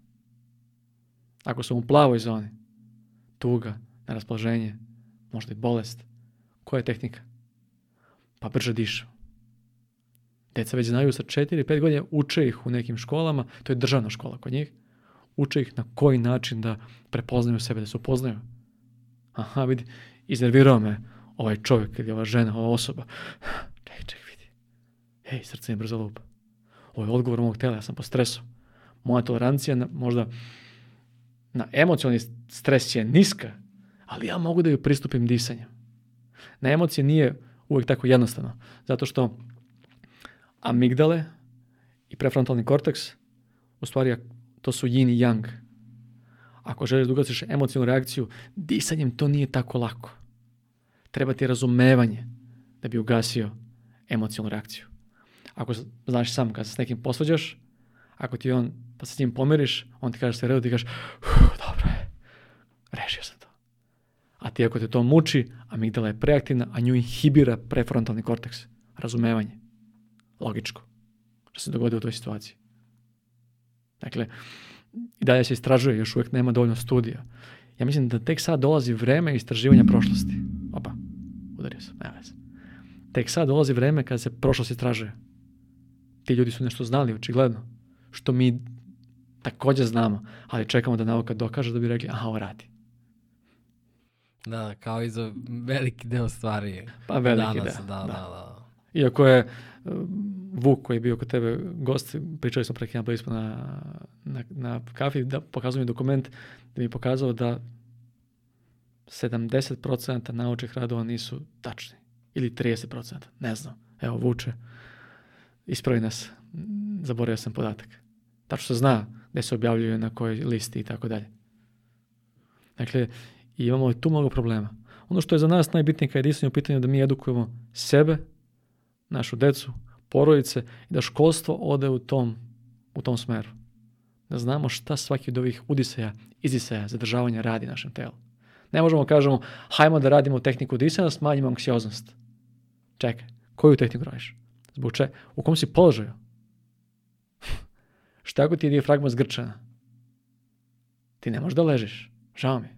Ako sam u plavoj zoni, tuga, neraspoloženje, možda i bolest, koja je tehnika? Pa brže dišu. Deca već znaju sa 4-5 godina, uče ih u nekim školama, to je državna škola kod njih, uče ih na koji način da prepoznaju sebe, da se upoznaju. Aha, vidi, iznervirao me ovaj čovjek ili ova žena, ova osoba. Ček, ček, vidi. Ej, srce mi brzo lupa. Ovo je odgovor mog tela, ja sam po stresu. Moja tolerancija na, možda na emocionalni stres je niska, ali ja mogu da ju pristupim disanjem. Na emocije nije uvek tako jednostavno, zato što amigdale i prefrontalni korteks, u stvari to su yin i yang. Ako želiš da ugasiš emocionalnu reakciju, disanjem to nije tako lako. Treba ti razumevanje da bi ugasio emocionalnu reakciju. Ako znaš sam kad se s nekim posvađaš, ako ti on, pa se s njim pomiriš, on ti kaže se redu, ti kažeš, dobro je, rešio sam to. A ti ako te to muči, amigdala je preaktivna, a nju inhibira prefrontalni korteks, razumevanje logičko što se dogodilo u toj situaciji. Dakle, i dalje se istražuje, još uvijek nema dovoljno studija. Ja mislim da tek sad dolazi vreme istraživanja prošlosti. Opa, udario sam, nema veze. Tek sad dolazi vreme kada se prošlost istražuje. Ti ljudi su nešto znali, očigledno, što mi takođe znamo, ali čekamo da nauka dokaže da bi rekli, aha, ovo radi. Da, kao i za veliki deo stvari. Pa veliki deo, da, da, da. da, da. Iako je Ehm, Vuk koji je bio kod tebe gost, pričali smo preki dan smo na, na, na kafi, da pokazuje mi dokument da mi je pokazao da 70% naučnih radova nisu tačni. Ili 30%, ne znam. Evo, vuče. Ispravi nas. Zaboravio sam podatak. Tačno se zna gdje se objavljuju, na kojoj listi i tako dalje. Dakle, imamo tu mnogo problema. Ono što je za nas najbitnije kad je u pitanju da mi edukujemo sebe, našu decu, porodice i da školstvo ode u tom, u tom smeru. Da znamo šta svaki od ovih udisaja, izisaja, zadržavanja radi našem telu. Ne možemo da kažemo, hajmo da radimo tehniku udisaja, da smanjimo anksioznost. Čekaj, koju tehniku radiš? Zbog če? U kom si položaju? šta ako ti je dijafragma zgrčana? Ti ne možeš da ležiš. Žao mi.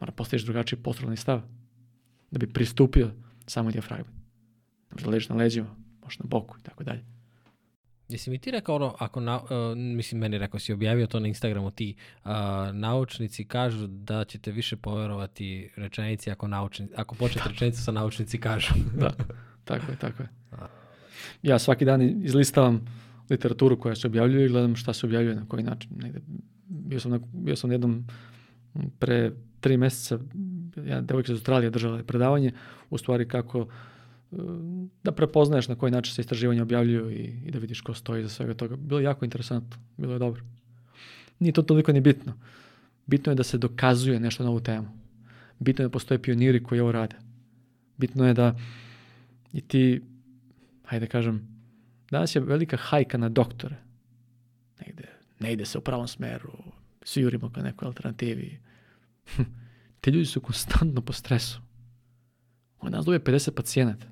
Mora postaviš drugačiji poslovni stav da bi pristupio samo diafragmi možeš da ležiš na leđima, možeš na boku i tako dalje. Jesi mi ti rekao ono, ako na, uh, mislim meni rekao si objavio to na Instagramu ti, uh, naučnici kažu da ćete više poverovati rečenici ako, naučni, ako početi da. rečenicu sa naučnici kažu. da, tako je, tako je. Ja svaki dan izlistavam literaturu koja se objavljuje i gledam šta se objavljuje, na koji način. Negde, bio, sam na, bio sam na jednom pre tri meseca, jedna devojka iz Australije držala je predavanje, u stvari kako Mm, da prepoznaješ na koji način se istraživanja objavljuju i, i da vidiš ko stoji za svega toga. Bilo je jako interesantno, bilo je dobro. Nije to toliko ni bitno. Bitno je da se dokazuje nešto na ovu temu. Bitno je da postoje pioniri koji ovo rade. Bitno je da i ti, hajde da kažem, danas je velika hajka na doktore. Negde, ne ide se u pravom smeru, svi jurimo ka nekoj alternativi. Hm, ti ljudi su konstantno po stresu. On zove dobije 50 pacijenata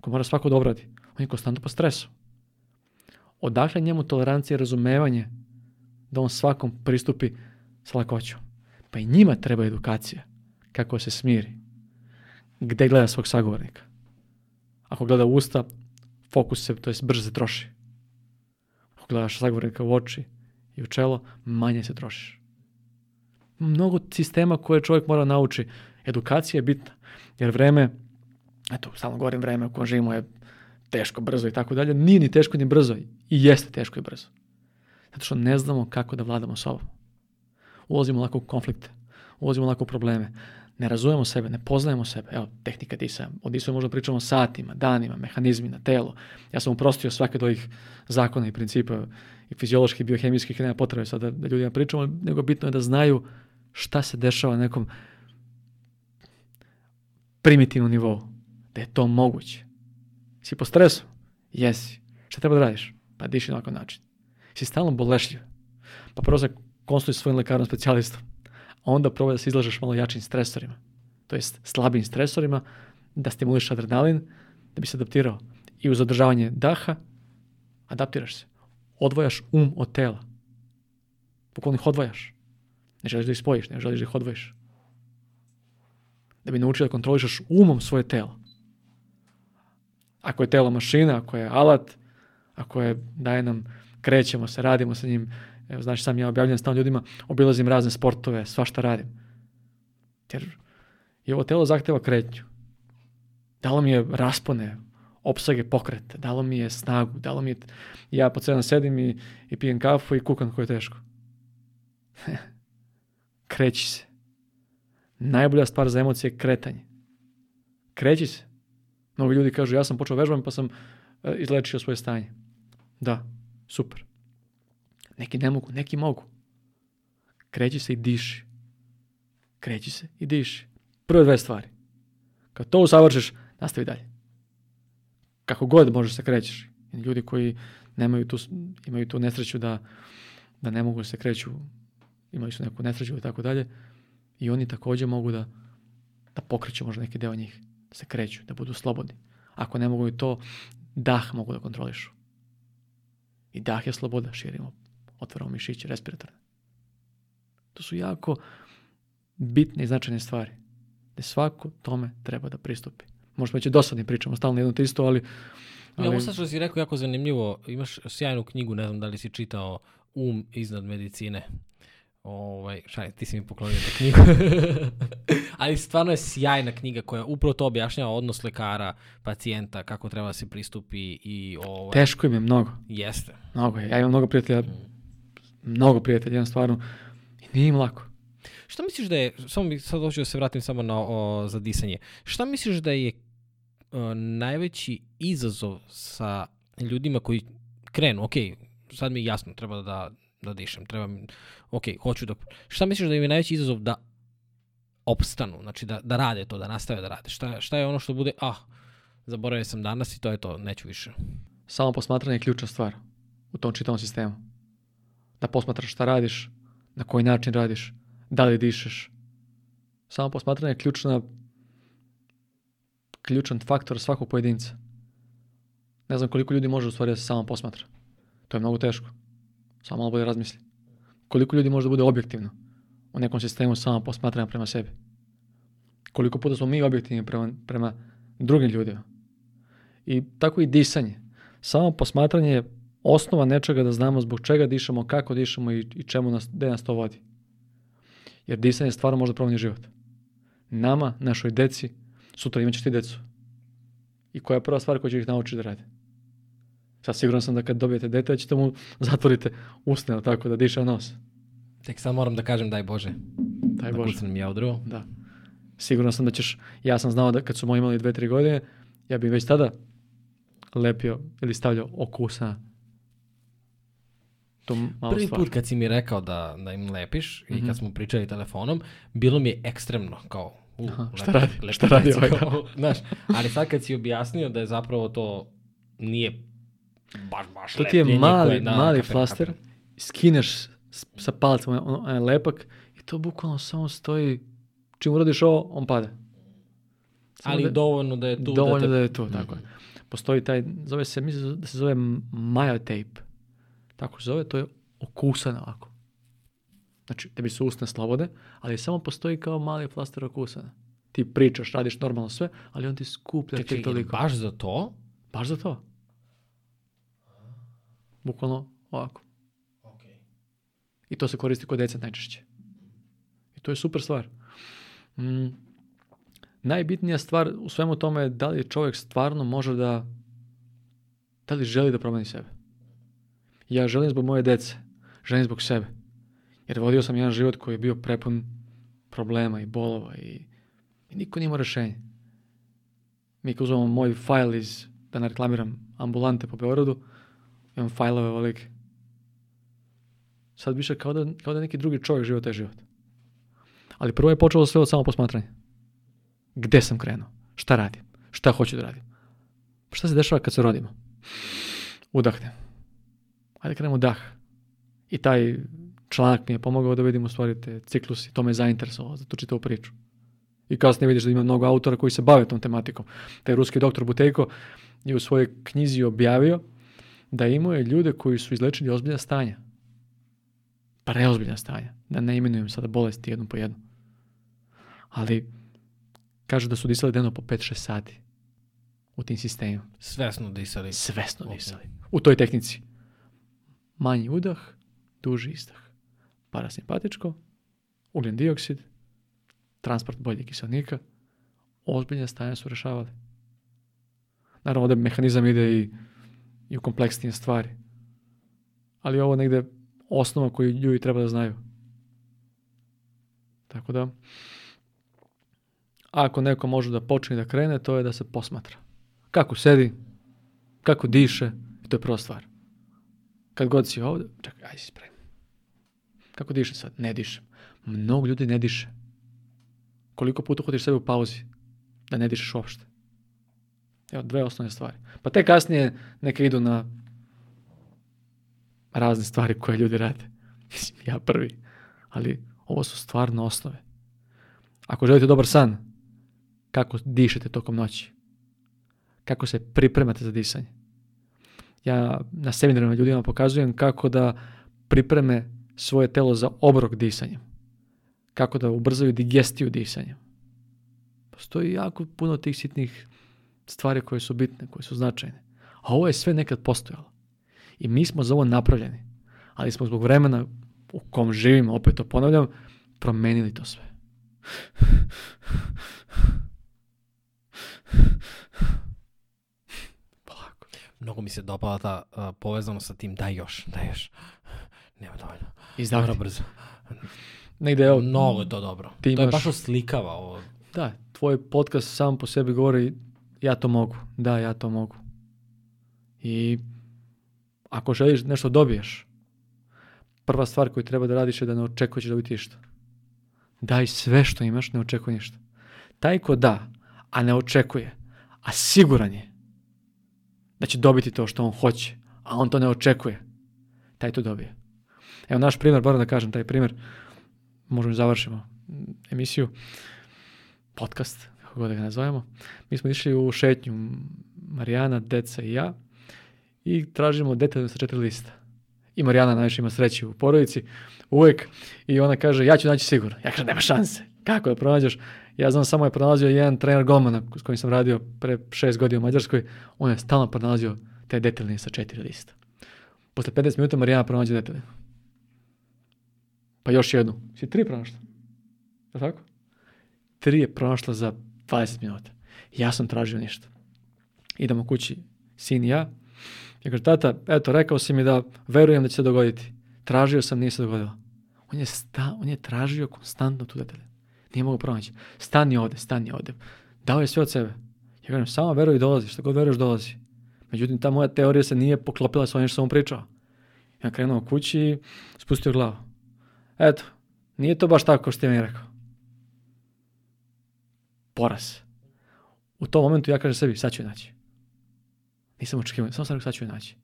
koju mora svako da obradi. On je konstantno pod stresom. Odakle njemu tolerancija i razumevanje da on svakom pristupi sa lakoćom? Pa i njima treba edukacija kako se smiri. Gde gleda svog sagovornika? Ako gleda u usta, fokus se, to jest brže troši. Ako gledaš sagovornika u oči i u čelo, manje se trošiš. Mnogo sistema koje čovjek mora nauči. Edukacija je bitna, jer vreme eto, stalno govorim vreme u kojem živimo je teško, brzo i tako dalje. Nije ni teško ni brzo i jeste teško i brzo. Zato što ne znamo kako da vladamo sobom. Ulazimo lako u konflikte, ulazimo lako u probleme, ne razumemo sebe, ne poznajemo sebe. Evo, tehnika disa. O disu možda pričamo satima, danima, mehanizmima, telo. Ja sam uprostio svake od ovih zakona i principa i fizioloških, biohemijskih, nema potrebe sada da, da ljudima pričamo, nego bitno je da znaju šta se dešava na nekom primitivnom nivou da je to moguće. Si po stresu? Jesi. Šta treba da radiš? Pa diši na ovakav način. Si stalno bolešljiv. Pa prvo se konsultuj svojim lekarom specijalistom. A onda probaj da se izlažeš malo jačim stresorima. To jest slabim stresorima, da stimuliš adrenalin, da bi se adaptirao. I uz održavanje daha, adaptiraš se. Odvojaš um od tela. Bukvalno ih odvojaš. Ne želiš da ih spojiš, ne želiš da ih odvojiš. Da bi naučio da kontrolišaš umom svoje telo. Ako je telo mašina, ako je alat, ako je, daje nam, krećemo se, radimo sa njim, evo, znači sam ja objavljam stalno ljudima, obilazim razne sportove, svašta radim. Jer je ovo telo zahteva kretnju. Dalo mi je raspone, opsage pokreta, dalo mi je snagu, dalo mi je... Ja po cedan sedim i, i pijem kafu i kukam koje je teško. Kreći se. Najbolja stvar za emocije je kretanje. Kreći se. Mnogo ljudi kažu, ja sam počeo vežbam pa sam e, izlečio svoje stanje. Da, super. Neki ne mogu, neki mogu. Kreći se i diši. Kreći se i diši. Prve dve stvari. Kad to usavršiš, nastavi dalje. Kako god možeš da se krećeš. Ljudi koji nemaju tu, imaju tu nesreću da, da ne mogu da se kreću, imaju su neku nesreću i tako dalje, i oni takođe mogu da, da pokreću možda neki deo njih se kreću, da budu slobodni. Ako ne mogu i to, dah mogu da kontrolišu. I dah je sloboda, širimo, otvaramo mišiće, respiratorne. To su jako bitne i značajne stvari. Da svako tome treba da pristupi. Možda će dosadni pričamo, stalno jedno te isto, ali... ali... Ne, ovo sad što si rekao jako zanimljivo, imaš sjajnu knjigu, ne znam da li si čitao Um iznad medicine. Ovaj, šalim, ti si mi poklonio tu knjigu. Ali stvarno je sjajna knjiga koja upravo to objašnjava odnos lekara, pacijenta, kako treba da se pristupi i ovaj... Teško im je mnogo. Jeste. Mnogo je. Ja imam mnogo prijatelja, mm. mnogo prijatelja, jedan stvarno. I nije im lako. Šta misliš da je, samo bih sad hoću da se vratim samo na o, za disanje. Šta misliš da je o, e, najveći izazov sa ljudima koji krenu, ok, sad mi je jasno, treba da da dišem, treba mi, ok, hoću da, šta misliš da im je najveći izazov da opstanu, znači da, da rade to, da nastave da rade, šta, šta je ono što bude, ah, zaboravio sam danas i to je to, neću više. Samo posmatranje je ključna stvar u tom čitavom sistemu. Da posmatraš šta radiš, na koji način radiš, da li dišeš. Samo posmatranje je ključna, ključan faktor svakog pojedinca. Ne znam koliko ljudi može u stvari da se samo posmatra. To je mnogo teško. Samo malo bolje razmisli. Koliko ljudi može da bude objektivno u nekom sistemu samo posmatranja prema sebi? Koliko puta smo mi objektivni prema, prema drugim ljudima? I tako i disanje. Samo posmatranje je osnova nečega da znamo zbog čega dišemo, kako dišemo i, i čemu nas, gde nas to vodi. Jer disanje stvarno može da promeni život. Nama, našoj deci, sutra imat ćeš ti decu. I koja je prva stvar koju će ih naučiti da rade? Sad siguran sam da kad dobijete dete, da ćete mu zatvorite usne, tako da diše nos. Tek sad moram da kažem daj Bože. Daj da Bože. Da ja u drugo. Da. Siguran sam da ćeš, ja sam znao da kad su moji imali dve, tri godine, ja bih već tada lepio ili stavljao okusa to malo Prvi stvar. put kad si mi rekao da, da im lepiš mm -hmm. i kad mhm. smo pričali telefonom, bilo mi je ekstremno kao uh, Aha, šta lepi, radi, lepi, šta radi ovaj znaš, ali sad kad si objasnio da je zapravo to nije baš, baš To ti je mali, koje, da, mali da, flaster, kapir. skineš sa palcem onaj lepak i to bukvalno samo stoji, čim uradiš ovo, on pada. Samo Ali da, dovoljno da je tu. Dovoljno da, te... da je tu, tako mm -hmm. je. Postoji taj, zove se, mislim da se zove mayo tape. Tako se zove, to je okusan ovako. Znači, tebi da su usne slobode, ali samo postoji kao mali flaster okusan. Ti pričaš, radiš normalno sve, ali on ti skuplja Čekaj, te toliko. baš za to? Baš za to. Bukvalno ovako. Okay. I to se koristi kod dece najčešće. I to je super stvar. Mm. Najbitnija stvar u svemu tome je da li čovjek stvarno može da da li želi da promeni sebe. Ja želim zbog moje dece, želim zbog sebe. Jer vodio sam jedan život koji je bio prepun problema i bolova i, i niko nije imao rešenje. Mi kad uzmemo moj fajl iz, da ne reklamiram, ambulante po Beorodu, imam fajlove velike. Sad više kao da, kao da neki drugi čovjek živio taj život. Ali prvo je počelo sve od samo posmatranja. Gde sam krenuo? Šta radim? Šta hoću da radim? Šta se dešava kad se rodimo? Udahnem. Ajde krenemo dah. I taj članak mi je pomogao da vidim u stvari te ciklus i to me zainteresovalo za tu čitavu priču. I kasnije vidiš da ima mnogo autora koji se bave tom tematikom. Taj ruski doktor Butejko je u svojoj knjizi objavio da imao je ljude koji su izlečili ozbiljna stanja. Pa preozbiljna stanja. Da ne imenujem sada bolesti jednu po jednu. Ali kažu da su disali dnevno po 5-6 sati u tim sistemima. Svesno disali. Svesno disali. U toj tehnici. Manji udah, duži izdah. Parasimpatičko, ugljen dioksid, transport boljeg kiselnika, ozbiljne stanja su rešavali. Naravno, ovdje mehanizam ide i i u kompleksnije stvari. Ali ovo negde osnova koju ljudi treba da znaju. Tako da, ako neko može da počne da krene, to je da se posmatra. Kako sedi, kako diše, to je prva stvar. Kad god si ovde, čekaj, ajde spremi. Kako diše sad? Ne dišem. Mnogo ljudi ne diše. Koliko puta hodiš sebe u pauzi da ne dišeš uopšte? Evo, dve osnovne stvari. Pa te kasnije neke idu na razne stvari koje ljudi rade. ja prvi. Ali ovo su stvarno osnove. Ako želite dobar san, kako dišete tokom noći? Kako se pripremate za disanje? Ja na seminarima ljudima pokazujem kako da pripreme svoje telo za obrok disanjem. Kako da ubrzaju digestiju disanjem. Postoji jako puno tih sitnih stvari koje su bitne, koje su značajne. A ovo je sve nekad postojalo. I mi smo za ovo napravljeni. Ali smo zbog vremena u kom živim, opet to ponavljam, promenili to sve. Polako. Mnogo mi se dopala ta uh, povezanost sa tim daj još, daj još. Nema dovoljno. Izdavati. brzo. Negde je ovo... Mnogo je to dobro. Ti imaš... To je baš oslikava ovo. Da, tvoj podcast sam po sebi govori ja to mogu, da, ja to mogu. I ako želiš nešto dobiješ, prva stvar koju treba da radiš je da ne očekuješ da dobiti ništa. Daj sve što imaš, ne očekuj ništa. Taj ko da, a ne očekuje, a siguran je da će dobiti to što on hoće, a on to ne očekuje, taj to dobije. Evo naš primer, bar da kažem taj primer, možemo da završimo emisiju, podcast, kako da ga nazovemo, mi smo išli u šetnju Marijana, deca i ja i tražimo detaljno sa četiri lista. I Marijana najviše ima sreće u porodici, uvek, i ona kaže, ja ću naći sigurno. Ja kažem, nema šanse, kako da pronađeš? Ja znam samo je pronalazio jedan trener golmana s kojim sam radio pre šest godina u Mađarskoj, on je stalno pronalazio te detaljne sa četiri lista. Posle 15 minuta Marijana pronađe detaljne. Pa još jednu. Si tri pronašla? Je tako? Tri je pronašla za 20 minuta. Ja sam tražio ništa. Idemo kući, sin i ja. Ja kažem, tata, eto, rekao si mi da verujem da će se dogoditi. Tražio sam, nije se dogodilo. On je, sta, on je tražio konstantno tu detalje. Nije mogao pronaći. Stani ovde, stani ovde. Dao je sve od sebe. Ja kažem, samo veruj i dolazi. Što god veruješ, dolazi. Međutim, ta moja teorija se nije poklopila sa onim što sam mu pričao. Ja krenuo kući, spustio glavu. Eto, nije to baš tako što je mi rekao poraz. U tom momentu ja kažem sebi, sad ću je naći. Nisam očekivao, samo sam rekao, sad ću je naći.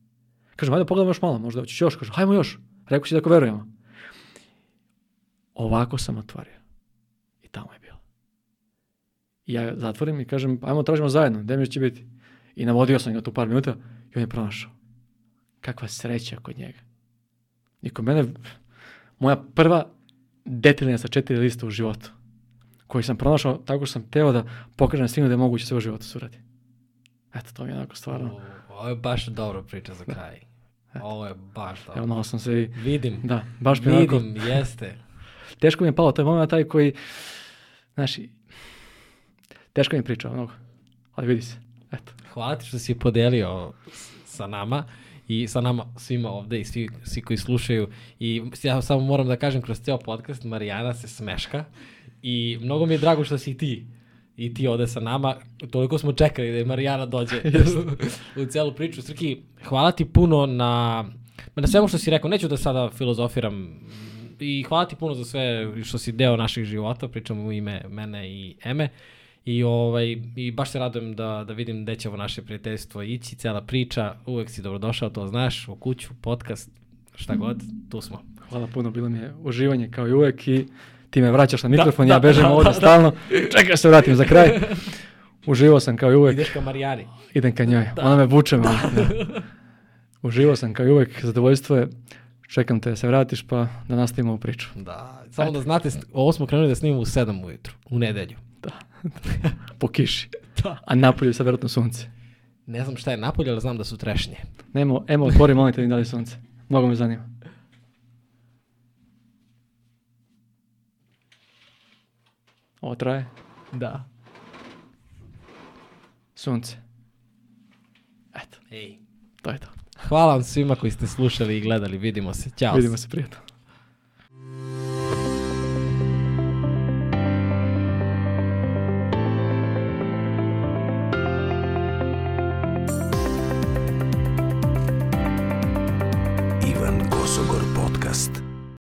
Kažem, ajde da pogledamo još malo, možda hoćeš još. Kažem, hajmo još. Rekao si da ako verujemo. Ovako sam otvorio. I tamo je bilo. I ja zatvorim i kažem, ajmo tražimo zajedno, gde mi će biti. I navodio sam ga tu par minuta i on je pronašao. Kakva sreća kod njega. I kod mene, moja prva detelina sa četiri lista u životu koji sam pronašao tako što sam teo da pokažem svima da je moguće sve u životu da suradi. Eto, to mi je onako stvarno... O, ovo je baš dobra priča za kraj. Eto. Ovo je baš dobro. Evo, malo sam se i... Vidim. Da, baš mi Vidim, onako... jeste. Teško mi je palo, to je moment taj koji, znaš, teško mi je priča, mnogo. Ali vidi se. Eto. Hvala ti što si podelio sa nama i sa nama svima ovde i svi, svi koji slušaju i ja samo moram da kažem kroz ceo podcast Marijana se smeška i mnogo mi je drago što si ti i ti ode sa nama. Toliko smo čekali da je Marijana dođe u celu priču. Srki, hvala ti puno na, na svemu što si rekao. Neću da sada filozofiram i hvala ti puno za sve što si deo naših života. Pričam u ime mene i Eme. I, ovaj, I baš se radujem da, da vidim gde će ovo naše prijateljstvo ići, cela priča, uvek si dobrodošao, to znaš, u kuću, podcast, šta god, tu smo. Hvala puno, bilo mi je uživanje kao i uvek i ti me vraćaš na da, mikrofon, da, ja bežem da, ovde da, da, stalno, čekaj se vratim za kraj. Uživao sam kao i uvek. Ideš ka Marijani. Idem ka njoj, da. ona me vuče. Da. Uživao sam kao i uvek, zadovoljstvo je. Čekam te da se vratiš pa da nastavimo ovu priču. Da, samo Ajde. da znate, ovo smo krenuli da snimamo u 7 ujutru, u nedelju. Da, po kiši. Da. A napolju je sad verotno sunce. Ne znam šta je napolje, ali znam da su trešnje. Nemo, emo, otvori molim mi da li sunce. Mnogo me zanima. Ovo traje? Da. Sunce. Eto. Ej. To je to. Hvala vam svima koji ste slušali i gledali. Vidimo se. Ćao. Vidimo se, prijatno.